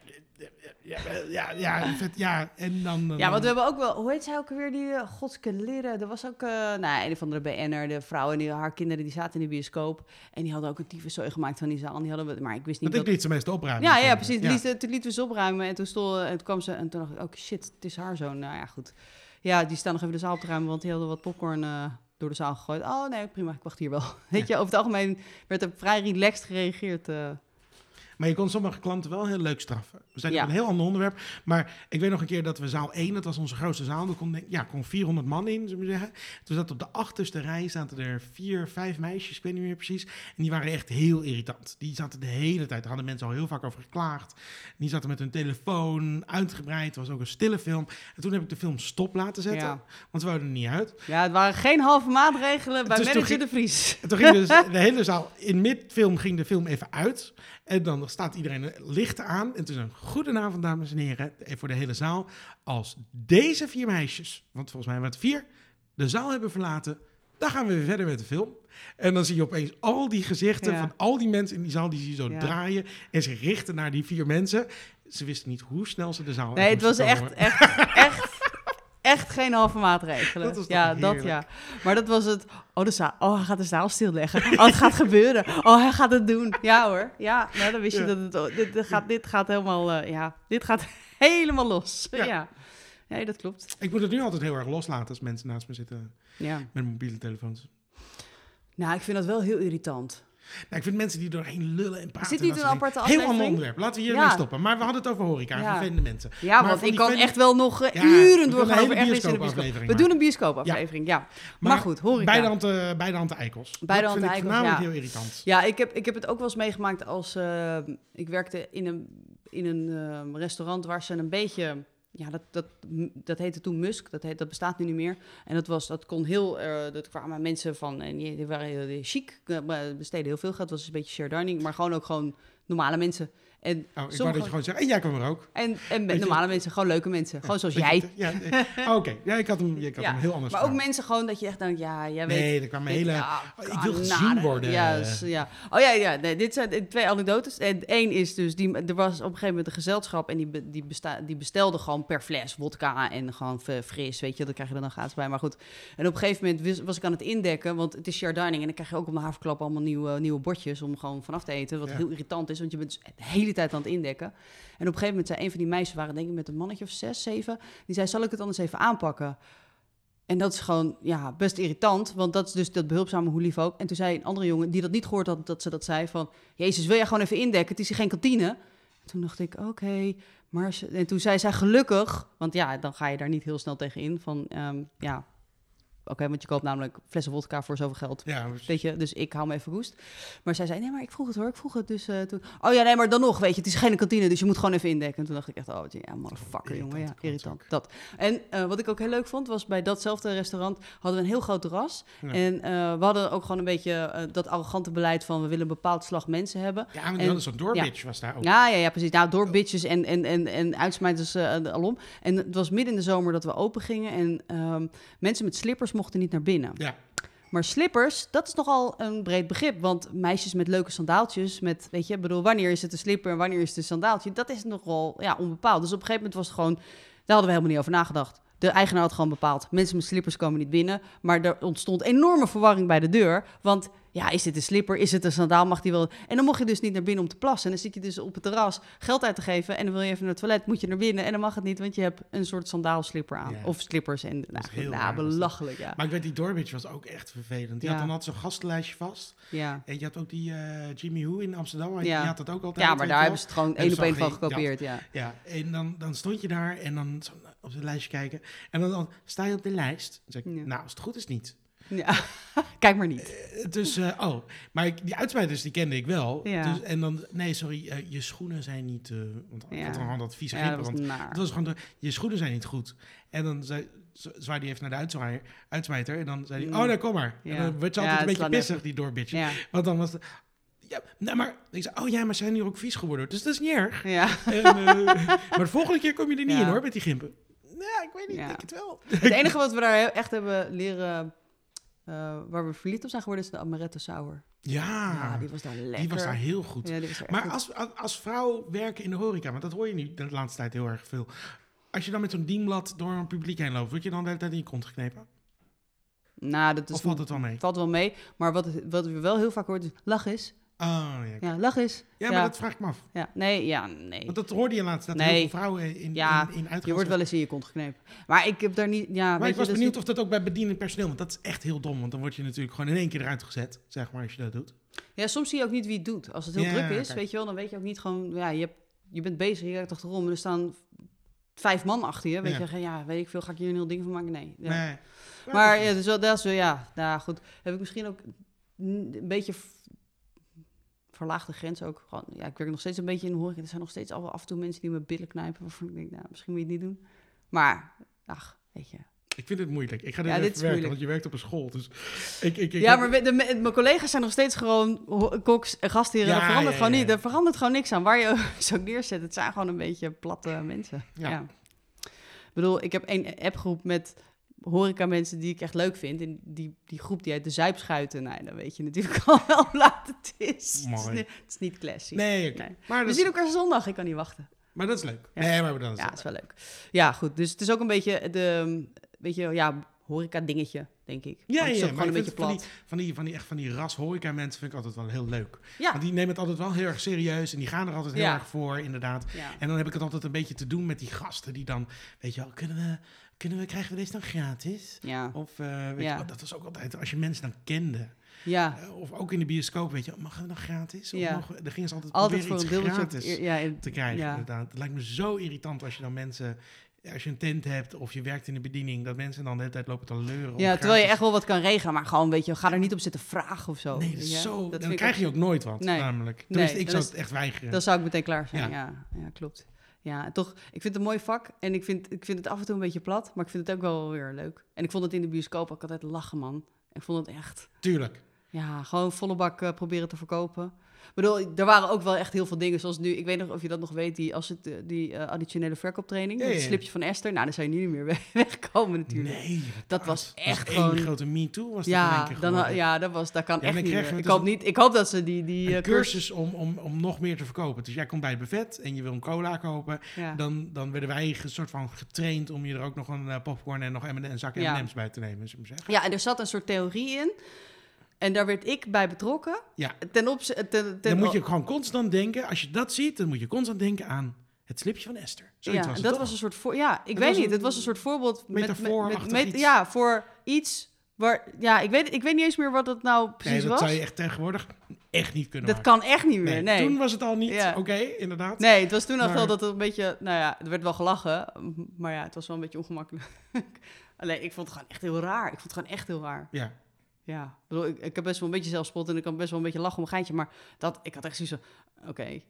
ja, ja, ja, vet, ja. En dan, dan- Ja, want we hebben ook wel, hoe heet zij ook weer, die uh, Godske leren. Er was ook, eh nou, een van de BN'er, de vrouw en die, haar kinderen, die zaten in de bioscoop. En die hadden ook een tyfuszooi gemaakt van die zaal. En die hadden we, maar ik wist niet Want ik dat... liet ze meestal opruimen. Ja, ja, precies. Ja. Liet, toen lieten we ze opruimen en toen, stond, en toen kwam ze en toen dacht ik, ook shit, het is haar zoon. Nou ja, goed. Ja, die staan nog even de zaal op te ruimen, want die hadden wat popcorn eh, door de zaal gegooid. Oh nee, prima, ik wacht hier wel. *laughs* Weet je, over het algemeen werd er vrij relaxed gereageerd. eh. Maar je kon sommige klanten wel heel leuk straffen. We zijn Ja. op een heel ander onderwerp. Maar ik weet nog een keer dat we zaal 1, dat was onze grootste zaal. Daar kon, ja, kon 400 man in, zullen we zeggen. Toen zat op de achterste rij zaten er vier, vijf meisjes, ik weet niet meer precies. En die waren echt heel irritant. Die zaten de hele tijd, daar hadden mensen al heel vaak over geklaagd. Die zaten met hun telefoon uitgebreid. Het was ook een stille film. En toen heb ik de film stop laten zetten. Ja. Want we wouden er niet uit. Ja, het waren geen halve maatregelen bij Dus manager ging- De Vries. En toen ging *laughs* dus de hele zaal, in midfilm ging de film even uit. En dan staat iedereen de lichten aan. En toen zei goedenavond dames en heren, even voor de hele zaal. Als deze vier meisjes, want volgens mij waren het vier, de zaal hebben verlaten, dan gaan we weer verder met de film. En dan zie je opeens al die gezichten Ja. van al die mensen in die zaal, die zie je zo Ja. draaien en zich richten naar die vier mensen. Ze wisten niet hoe snel ze de zaal Nee, het was komen. echt, echt, echt geen halve maatregelen. Dat ja, dat ja. Maar dat was het. Oh, de zaal, oh, hij gaat de zaal stilleggen. Oh, het gaat gebeuren. Oh, hij gaat het doen. Ja hoor. Ja, nou, dan wist je Ja. dat het. oh, dit, dit, gaat, dit gaat helemaal. eh, ja, dit gaat *laughs* helemaal los. Ja. Ja. Nee, dat klopt. Ik moet het nu altijd heel erg loslaten als mensen naast me zitten Ja. met mobiele telefoons. Nou, ik vind dat wel heel irritant. Nou, ik vind mensen die doorheen lullen en praten. dit niet een aparte Heel ander aflevering? onderwerp. Laten we hiermee Ja. stoppen. Maar we hadden het over horeca en Ja. vervelende mensen. Ja, Maar want ik kan echt wel nog eh, uren doorgaan over echt in de bioscoop. We doen een bioscoopaflevering, ja. Maar, goed, horeca. Bij de, ante, bij de Ante-Eikels. Bij de dat vind ik Ante-Eikels, voornamelijk ja. heel irritant. Ja, ik heb, ik heb het ook wel eens meegemaakt als... eh, ik werkte in een, in een eh, restaurant waar ze een beetje... Ja, dat, dat, dat heette toen Musk. Dat, heet, dat bestaat nu niet meer. En dat, was, dat kon heel... eh dat kwamen mensen van... En die, waren heel chic. eh, besteden heel veel geld. Was een beetje share. Maar gewoon ook gewoon normale mensen. En, Oh, ik wou dat je gewoon zegt, en jij kwam er ook. en, en je- normale mensen. Gewoon leuke mensen. Gewoon zoals jij. Ja, oh, oké. Ja, ik had hem, ik had Ja, hem heel anders Maar ook mensen gewoon dat je echt denkt... Ja, jij weet... Nee, er weet- hele... ja, Oh, ik wil gezien worden. Ja, s- ja. Oh ja, ja. Nee, dit zijn twee anekdotes. En één is dus, die, er was op een gegeven moment een gezelschap... en die, die, besta, die bestelde gewoon per fles wodka en gewoon fris, weet je. Dat krijg je er dan gratis bij, maar goed. En op een gegeven moment was, was ik aan het indekken... want het is share dining en dan krijg je ook op de haverklap... allemaal nieuwe, nieuwe bordjes om gewoon vanaf te eten. Wat heel irritant is, want je bent dus de hele tijd aan het indekken. En op een gegeven moment zei een van die meisjes... waren denk ik met een mannetje of zes, zeven... die zei, zal ik het anders even aanpakken? En dat is gewoon ja, best irritant, want dat is dus dat behulpzame hoe lief ook. En toen zei een andere jongen die dat niet gehoord had, dat ze dat zei van... Jezus, wil jij gewoon even indekken? Het is hier geen kantine. En toen dacht ik, oké, maar... ze- En toen zei zij gelukkig, want ja, dan ga je daar niet heel snel tegen in. Van, ehm, ja, oké, want je koopt namelijk flessen vodka voor zoveel geld. Ja, precies. Weet je, dus ik hou me even roest. Maar zij zei, nee, maar ik vroeg het hoor, ik vroeg het. Dus eh, toen, oh ja, nee, maar dan nog, weet je, het is geen kantine, dus je moet gewoon even indekken. En toen dacht ik echt, oh ja, motherfucker, jongen, ja, Irritant. Dat. En eh, wat ik ook heel leuk vond, was bij datzelfde restaurant hadden we een heel groot terras. Ja. En eh, we hadden ook gewoon een beetje dat arrogante beleid van, we willen een bepaald slag mensen hebben. Ja, maar die En- hadden zo'n doorbitch was daar ook. Ja, ja, ja, precies. Nou, door bitches en, en, en, en uitsmijters alom. En het was midden in de zomer dat we open gingen. En ehm, mensen met slippers mochten niet naar binnen. Ja. Maar slippers, dat is nogal een breed begrip. Want meisjes met leuke sandaaltjes, met, weet je, bedoel, wanneer is het een slipper en wanneer is het een sandaaltje? Dat is nogal, ja, onbepaald. Dus op een gegeven moment was het gewoon, daar hadden we helemaal niet over nagedacht. De eigenaar had gewoon bepaald, mensen met slippers komen niet binnen. Maar er ontstond enorme verwarring bij de deur. Want Ja, is dit een slipper? Is het een sandaal? Mag die wel? En dan mocht je dus niet naar binnen om te plassen. En dan zit je dus op het terras geld uit te geven. En dan wil je even naar het toilet, moet je naar binnen. En dan mag het niet, want je hebt een soort sandaalslipper aan. Ja. Of slippers. En nou, heel nou, raar, belachelijk, ja. Maar ik weet, die Doorbitch was ook echt vervelend. Die Ja. had dan altijd zo'n gastenlijstje vast. Ja. En je had ook die eh, Jimmy Who in Amsterdam. Ja. Die had dat ook altijd. ja, maar daar hebben ze het gewoon één op één van gekopieerd, ja. Ja, en dan, dan stond je daar en dan op de lijstje kijken. En dan, dan sta je op de lijst. Dan zeg ik, nou, als het goed is niet. Ja. *laughs* Kijk maar niet. Eh, Dus, eh, oh, maar ik, die uitsmijters die kende ik wel. Ja. Dus, en dan, nee, sorry, eh, je schoenen zijn niet... eh, want ik Ja. had dan gewoon dat vieze Ja, grippen, dat was want naar. het was gewoon, de, je schoenen zijn niet goed. En dan zei, zwaaide hij even naar de uitsmijter. En dan zei hij, Mm. oh, nou, kom maar. En dan werd ze altijd een beetje pissig, die doorbitje. Want dan was het... Ja, nou, maar ik zei, oh ja, maar ze zijn nu ook vies geworden. Dus dat is niet erg. Ja. En, *laughs* maar de volgende keer kom je er niet Ja. in hoor, met die gimpen. Ja, ik weet niet, Ja. ik denk het wel. Het enige wat we daar echt hebben leren, eh, waar we verliefd op zijn geworden, is de amaretto sour. Ja, Ja, die was daar lekker. Die was daar heel goed. Ja, Maar goed. als, als, als vrouw werken in de horeca, want dat hoor je nu de laatste tijd heel erg veel. Als je dan met zo'n dienblad door een publiek heen loopt, word je dan de hele tijd in je kont geknepen? Nou, dat is of valt het wel mee? valt wel mee. Maar wat, wat we wel heel vaak horen is, lach eens. Oh, ja. Ja, lach eens. maar ja. dat vraag ik me af. Ja, nee, ja, nee. Want dat hoorde je laatst, dat Nee. heel veel vrouwen in, Ja, in, in uitgaan Je wordt wel eens in je kont geknepen. Maar ik heb daar niet, ja, Maar weet ik was je, benieuwd of dat ook bij bedienend personeel, want dat is echt heel dom. Want dan word je natuurlijk gewoon in één keer eruit gezet, zeg maar, als je dat doet. Ja, soms zie je ook niet wie het doet. Als het heel Ja, druk is, kijk. weet je wel, dan weet je ook niet gewoon, ja, je, hebt, je bent bezig, je kijkt achterom en er staan vijf man achter je. Weet Ja. je, ja, weet ik veel, ga ik hier een heel ding van maken? Nee. Ja. Nee. Maar ja, dus wel, dat is wel, ja, nou goed. Heb ik misschien ook een beetje verlaagde grens ook. Gewoon, ja, ik werk nog steeds een beetje in de horeca. Er zijn nog steeds al af en toe mensen die me billen knijpen. Waarvan ik denk, nou, misschien moet je het niet doen. Maar, ach, weet je. Ik vind het moeilijk. Ik ga dit Ja, even dit werken, want je werkt op een school. Dus ik, ik, ik ja, maar de, mijn collega's zijn nog steeds gewoon koks en gastheren. Ja, dat verandert ja, gewoon niet. Er verandert gewoon niks aan. Waar je *laughs* ze ook neerzet. Het zijn gewoon een beetje platte mensen. Ja. Ja. Ik bedoel, ik heb één appgroep met horeca mensen die ik echt leuk vind. En die, die groep die uit de zuipschuiten. Nou, dan weet je natuurlijk *laughs* al wel hoe laat het is. Het is, Mooi. niet, het is niet classy. Nee. Maar, We zien elkaar zondag. Ik kan niet wachten. maar dat is leuk. Ja. Nee, maar dan is Ja, het dat is wel leuk. Ja, goed. Dus het is ook een beetje de, weet je, ja, horeca dingetje, denk ik. Ja, ja, gewoon een beetje plat. Van die, van die, echt van die ras horeca mensen vind ik altijd wel heel leuk. Ja, Want die nemen het altijd wel heel erg serieus en die gaan er altijd heel Ja. erg voor, inderdaad. ja. En dan heb ik het altijd een beetje te doen met die gasten die dan, weet je wel, kunnen we, kunnen we krijgen we deze dan gratis? Ja, Of, eh, weet Ja. je wel, dat was ook altijd, als je mensen dan kende, ja. eh, of ook in de bioscoop, weet je, mag het dan gratis? Of Ja. we- dan gingen ze altijd, Altijd proberen iets gratis Ja, in- te krijgen, ja. inderdaad. Het lijkt me zo irritant als je dan mensen, als je een tent hebt of je werkt in de bediening, dat mensen dan de hele tijd lopen te leuren. ja, terwijl je echt wel wat kan regelen, maar gewoon, weet je, ga er niet op zitten vragen of zo. Nee, dat is Ja, zo, dat dan ik krijg je ook nooit wat, Nee. namelijk. Tenminste, Nee, ik zou het echt weigeren. Dan zou ik meteen klaar zijn. Ja. Ja, ja, klopt. Ja, toch, ik vind het een mooi vak en ik vind, ik vind het af en toe een beetje plat, maar ik vind het ook wel weer leuk. En ik vond het in de bioscoop ook altijd lachen, man. Ik vond het echt, Tuurlijk. ja, gewoon volle bak eh, proberen te verkopen. Bedoel, er waren ook wel echt heel veel dingen, zoals nu, ik weet nog of je dat nog weet, die, als het, eh, die eh, additionele verkooptraining, Ja, met ja, het slipje van Esther. Nou, dan je nu niet meer weg- *laughs* wegkomen natuurlijk. Nee, Dat was echt één gewoon- grote me-too was dat Ja, keer dan, geworden. ja, dat, was, dat kan echt niet meer. Ik hoop, niet, ik hoop dat ze die, die een eh, cursus om, om, om nog meer te verkopen. Dus jij komt bij het buffet en je wil een cola kopen. Dan, dan werden wij een soort van getraind om je er ook nog een popcorn en nog een zak. M&M's bij te nemen. Ja, en er zat een soort theorie in. En daar werd ik bij betrokken. Ja. Ten opzichte... Ten, ten, Dan moet je gewoon constant denken, als je dat ziet, dan moet je constant denken aan het slipje van Esther. Zoiets ja, was het dat toch? was een soort voor. Ja, ik weet niet. Het was een soort voorbeeld met, met, met, ja, voor iets waar. Ja, ik weet, ik weet niet eens meer wat het nou Nee, precies dat was. zou je echt tegenwoordig echt niet kunnen Dat maken. kan echt niet meer. Nee. Toen was het al niet, Ja. oké, inderdaad. Nee, het was toen al Maar- wel dat het een beetje. Nou ja, er werd wel gelachen. Maar ja, het was wel een beetje ongemakkelijk. *laughs* Alleen, ik vond het gewoon echt heel raar. Ik vond het gewoon echt heel raar. Ja. Ja, ik, ik, heb best wel een beetje zelfspot en ik kan best wel een beetje lachen om een geintje. Maar dat, ik had echt zoiets van, oké,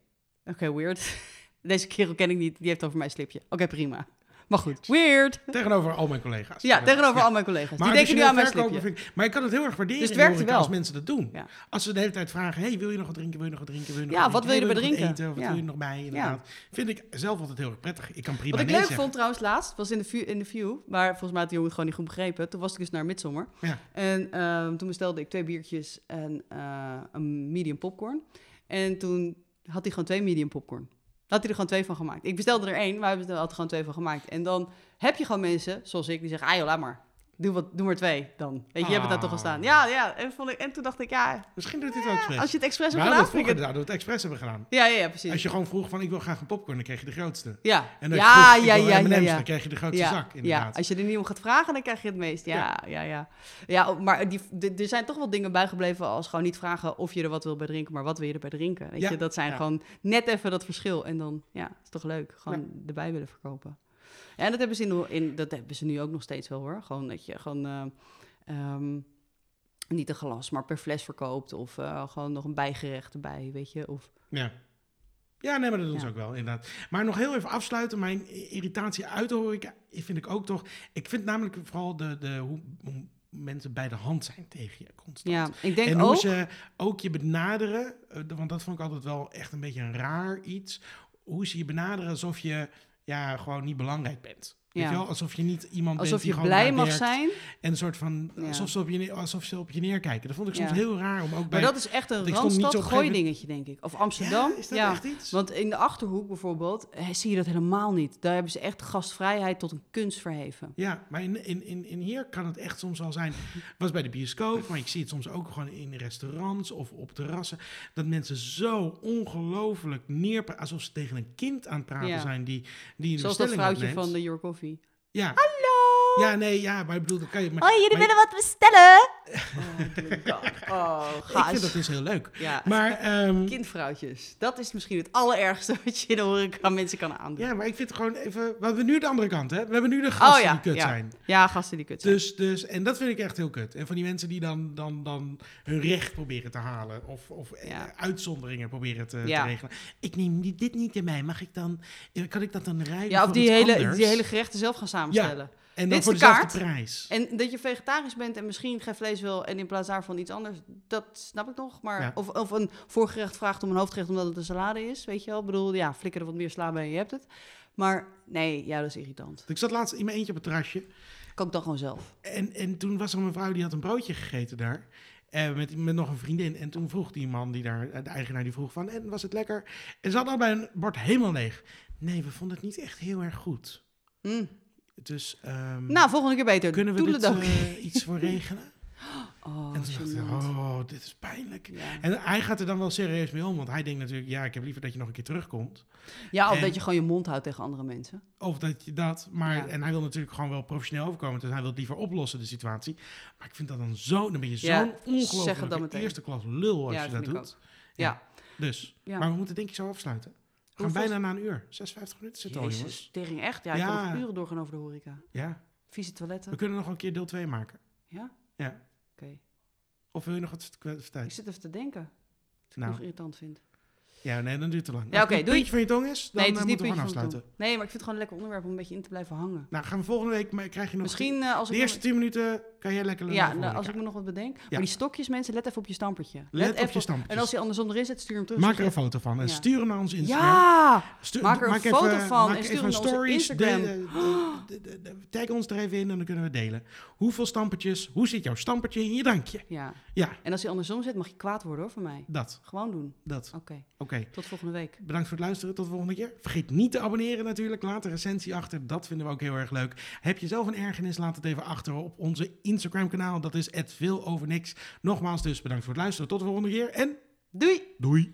oké, weird. *laughs* Deze kerel ken ik niet, die heeft over mij een slipje. Oké, prima. Maar goed, weird. Tegenover al mijn collega's. Ja, tegenover Ja. al mijn collega's. Maar die denken nu aan mijn slipje. ik- maar ik kan het heel erg waarderen Dus het horeca wel. als mensen dat doen. Ja. Als ze de hele tijd vragen, hey, wil je nog wat drinken, wil je nog wat drinken, wil je nog Ja, wat wil je drinken? erbij drinken? Ja. eten, of wat wil je nog bij, inderdaad. Vind ik zelf altijd heel erg prettig. Ik kan prima Wat ik leuk zeggen. vond trouwens laatst, was in de, view, in de view, waar volgens mij had de jongen het gewoon niet goed begrepen. Toen was ik dus naar Midsommer. Ja. En ehm, toen bestelde ik twee biertjes en eh, een medium popcorn. En toen had hij gewoon twee medium popcorn. Had hij er gewoon twee van gemaakt. Ik bestelde er één, maar hij had er gewoon twee van gemaakt. En dan heb je gewoon mensen, zoals ik, die zeggen, ah joh, laat maar. Doe, wat, doe maar twee dan. Weet je, je hebt het daar toch al Ah. staan. Ja, ja. En, vond ik, en toen dacht ik, ja, Misschien doet hij het ook expres. als je het expres hebt hadden gedaan, vroeger dat we het expres hebben gedaan. Ja, ja, ja, precies. Als je gewoon vroeg van ik wil graag een popcorn, dan kreeg je de grootste. Ja, En als ja, je vroeg, ja, ja, ja, ja. dan krijg je de grootste ja, zak, ja, inderdaad. als je er niet om gaat vragen, dan krijg je het meest. Ja, ja, ja. Ja, maar die, er zijn toch wel dingen bijgebleven als gewoon niet vragen of je er wat wil bij drinken, maar wat wil je erbij drinken. Weet Ja, je, dat zijn ja. gewoon net even dat verschil. En dan, ja, is toch leuk. Gewoon erbij willen verkopen. En dat hebben, ze in, in, dat hebben ze nu ook nog steeds wel hoor. Gewoon dat je gewoon eh, ehm, niet een glas, maar per fles verkoopt. Of eh, gewoon nog een bijgerecht erbij, weet je. Of, Ja. Ja, nee, maar dat doen ze ook wel, inderdaad. Maar nog heel even afsluiten. Mijn irritatie uit de horeca vind ik ook toch... Ik vind namelijk vooral de, de, hoe, hoe mensen bij de hand zijn tegen je constant. ja, ik denk en hoe ook... ze ook je benaderen, eh, want dat vond ik altijd wel echt een beetje een raar iets. Hoe ze je benaderen alsof je ja, gewoon niet belangrijk bent. Weet Ja. je wel? Alsof je niet iemand Alsof bent die je blij mag zijn. En een soort van, Ja. alsof, ze op je, alsof ze op je neerkijken. Dat vond ik soms Ja. heel raar om ook bij... Maar dat is echt een Randstad gooi dingetje, denk ik. Of Amsterdam. Ja, is dat echt iets? Want in de Achterhoek bijvoorbeeld eh, zie je dat helemaal niet. Daar hebben ze echt gastvrijheid tot een kunst verheven. Ja, maar in, in, in, in hier kan het echt soms al zijn. was bij de bioscoop, maar ik zie het soms ook gewoon in restaurants of op terrassen. Dat mensen zo ongelooflijk neer, alsof ze tegen een kind aan het praten zijn die, die een Zoals dat vrouwtje van de Your Coffee. Ja. Hallo! Ja, nee, ja, maar ik bedoel, dat kan je. Maar, Oh, jullie maar willen wat bestellen? Oh, oh *laughs* ik vind dat dus heel leuk. Ja, Maar, ehm, kindvrouwtjes. Dat is misschien het allerergste *laughs* wat je in de horeca mensen kan aandoen. ja, maar ik vind het gewoon even. We hebben nu de andere kant, hè? We hebben nu de gasten Oh ja, die kut ja. zijn. Ja, gasten die kut zijn. Dus, dus, en dat vind ik echt heel kut. En van die mensen die dan, dan, dan hun recht proberen te halen. Of, of eh, Ja. uitzonderingen proberen te, Ja. te regelen. Ik neem dit niet in mij. Mag ik dan, kan ik dat dan rijden ja, of die hele, anders? die hele gerechten zelf gaan samenstellen. En dit dan is voor de dezelfde kaart. prijs. En dat je vegetarisch bent en misschien geen vlees wil en in plaats daarvan iets anders, dat snap ik nog. Maar Ja. of, of een voorgerecht vraagt om een hoofdgerecht omdat het een salade is, weet je wel. Ik bedoel, ja, flikker er wat meer sla bij en je hebt het. Maar nee, ja, dat is irritant. Ik zat laatst in mijn eentje op het terrasje. Ik dan gewoon zelf. En, en toen was er een mevrouw die had een broodje gegeten daar. eh, met, met nog een vriendin. En toen vroeg die man, die daar, de eigenaar, die vroeg van... En was het lekker? En ze hadden al bij een bord helemaal leeg. Nee, we vonden het niet echt heel erg goed. Mm. Dus ehm, Nou, volgende keer beter. kunnen we dit eh, iets voor *laughs* regelen? Oh, en toen dacht ik, oh, dit is pijnlijk. Ja. En hij gaat er dan wel serieus mee om. Want hij denkt natuurlijk, ja, ik heb liever dat je nog een keer terugkomt. ja, of en- dat je gewoon je mond houdt tegen andere mensen. Of dat je dat, maar... Ja. En hij wil natuurlijk gewoon wel professioneel overkomen. Dus hij wil liever oplossen, de situatie. Maar ik vind dat dan zo... Dan ben je Ja, zo'n ongelooflijke meteen. eerste klas lul als Ja, je dat dat doet. Ja. Dus. Ja. Maar we moeten denk ik zo afsluiten. Gaan bijna na een uur. 56 minuten zit al, jongens. Jezus, tering echt. Ja, ik Ja. nog uren doorgaan over de horeca. Ja. Vieze toiletten. We kunnen nog een keer deel 2 maken. Ja? Ja. Oké. Of wil je nog wat Ik vertellen? zit even te denken. Wat ik Nou. nog irritant vind. Ja, nee, dan duurt het te lang. Ja, Als oké, het een doei. puntje van je tong is, dan nee, het eh, is niet moeten we puntje gewoon van de afsluiten. tong. Nee, maar ik vind het gewoon een lekker onderwerp om een beetje in te blijven hangen. Nou, gaan we volgende week, maar krijg je nog... Misschien eh, als ik... de eerste nog- 10 minuten kan jij lekker lullen ja, over nou, als ik me nog wat bedenk. Ja. Maar die stokjes, mensen, let even op je stampertje. Let op je stampertjes. En als hij andersom erin zit, stuur hem terug. Maak er een foto van en Ja. stuur hem naar onze Instagram. Ja! Stu- Maak er een foto van en stuur hem naar onze Instagram. de- de- de- de- de- tag ons er even in en dan kunnen we delen. Hoeveel stampertjes? Hoe zit jouw stampertje in je drankje? Ja. Ja, En als hij andersom zit, mag je kwaad worden hoor, van mij. dat. Gewoon doen. dat. Oké, Oké. Tot volgende week. Bedankt voor het luisteren. Tot de volgende keer. Vergeet niet te abonneren natuurlijk. Laat een recensie achter. Dat vinden we ook heel erg leuk. Heb je zelf een ergernis? Laat het even achter op onze Instagram kanaal. Dat is @veeloverniks. Nogmaals dus bedankt voor het luisteren. Tot de volgende keer en Doei! doei.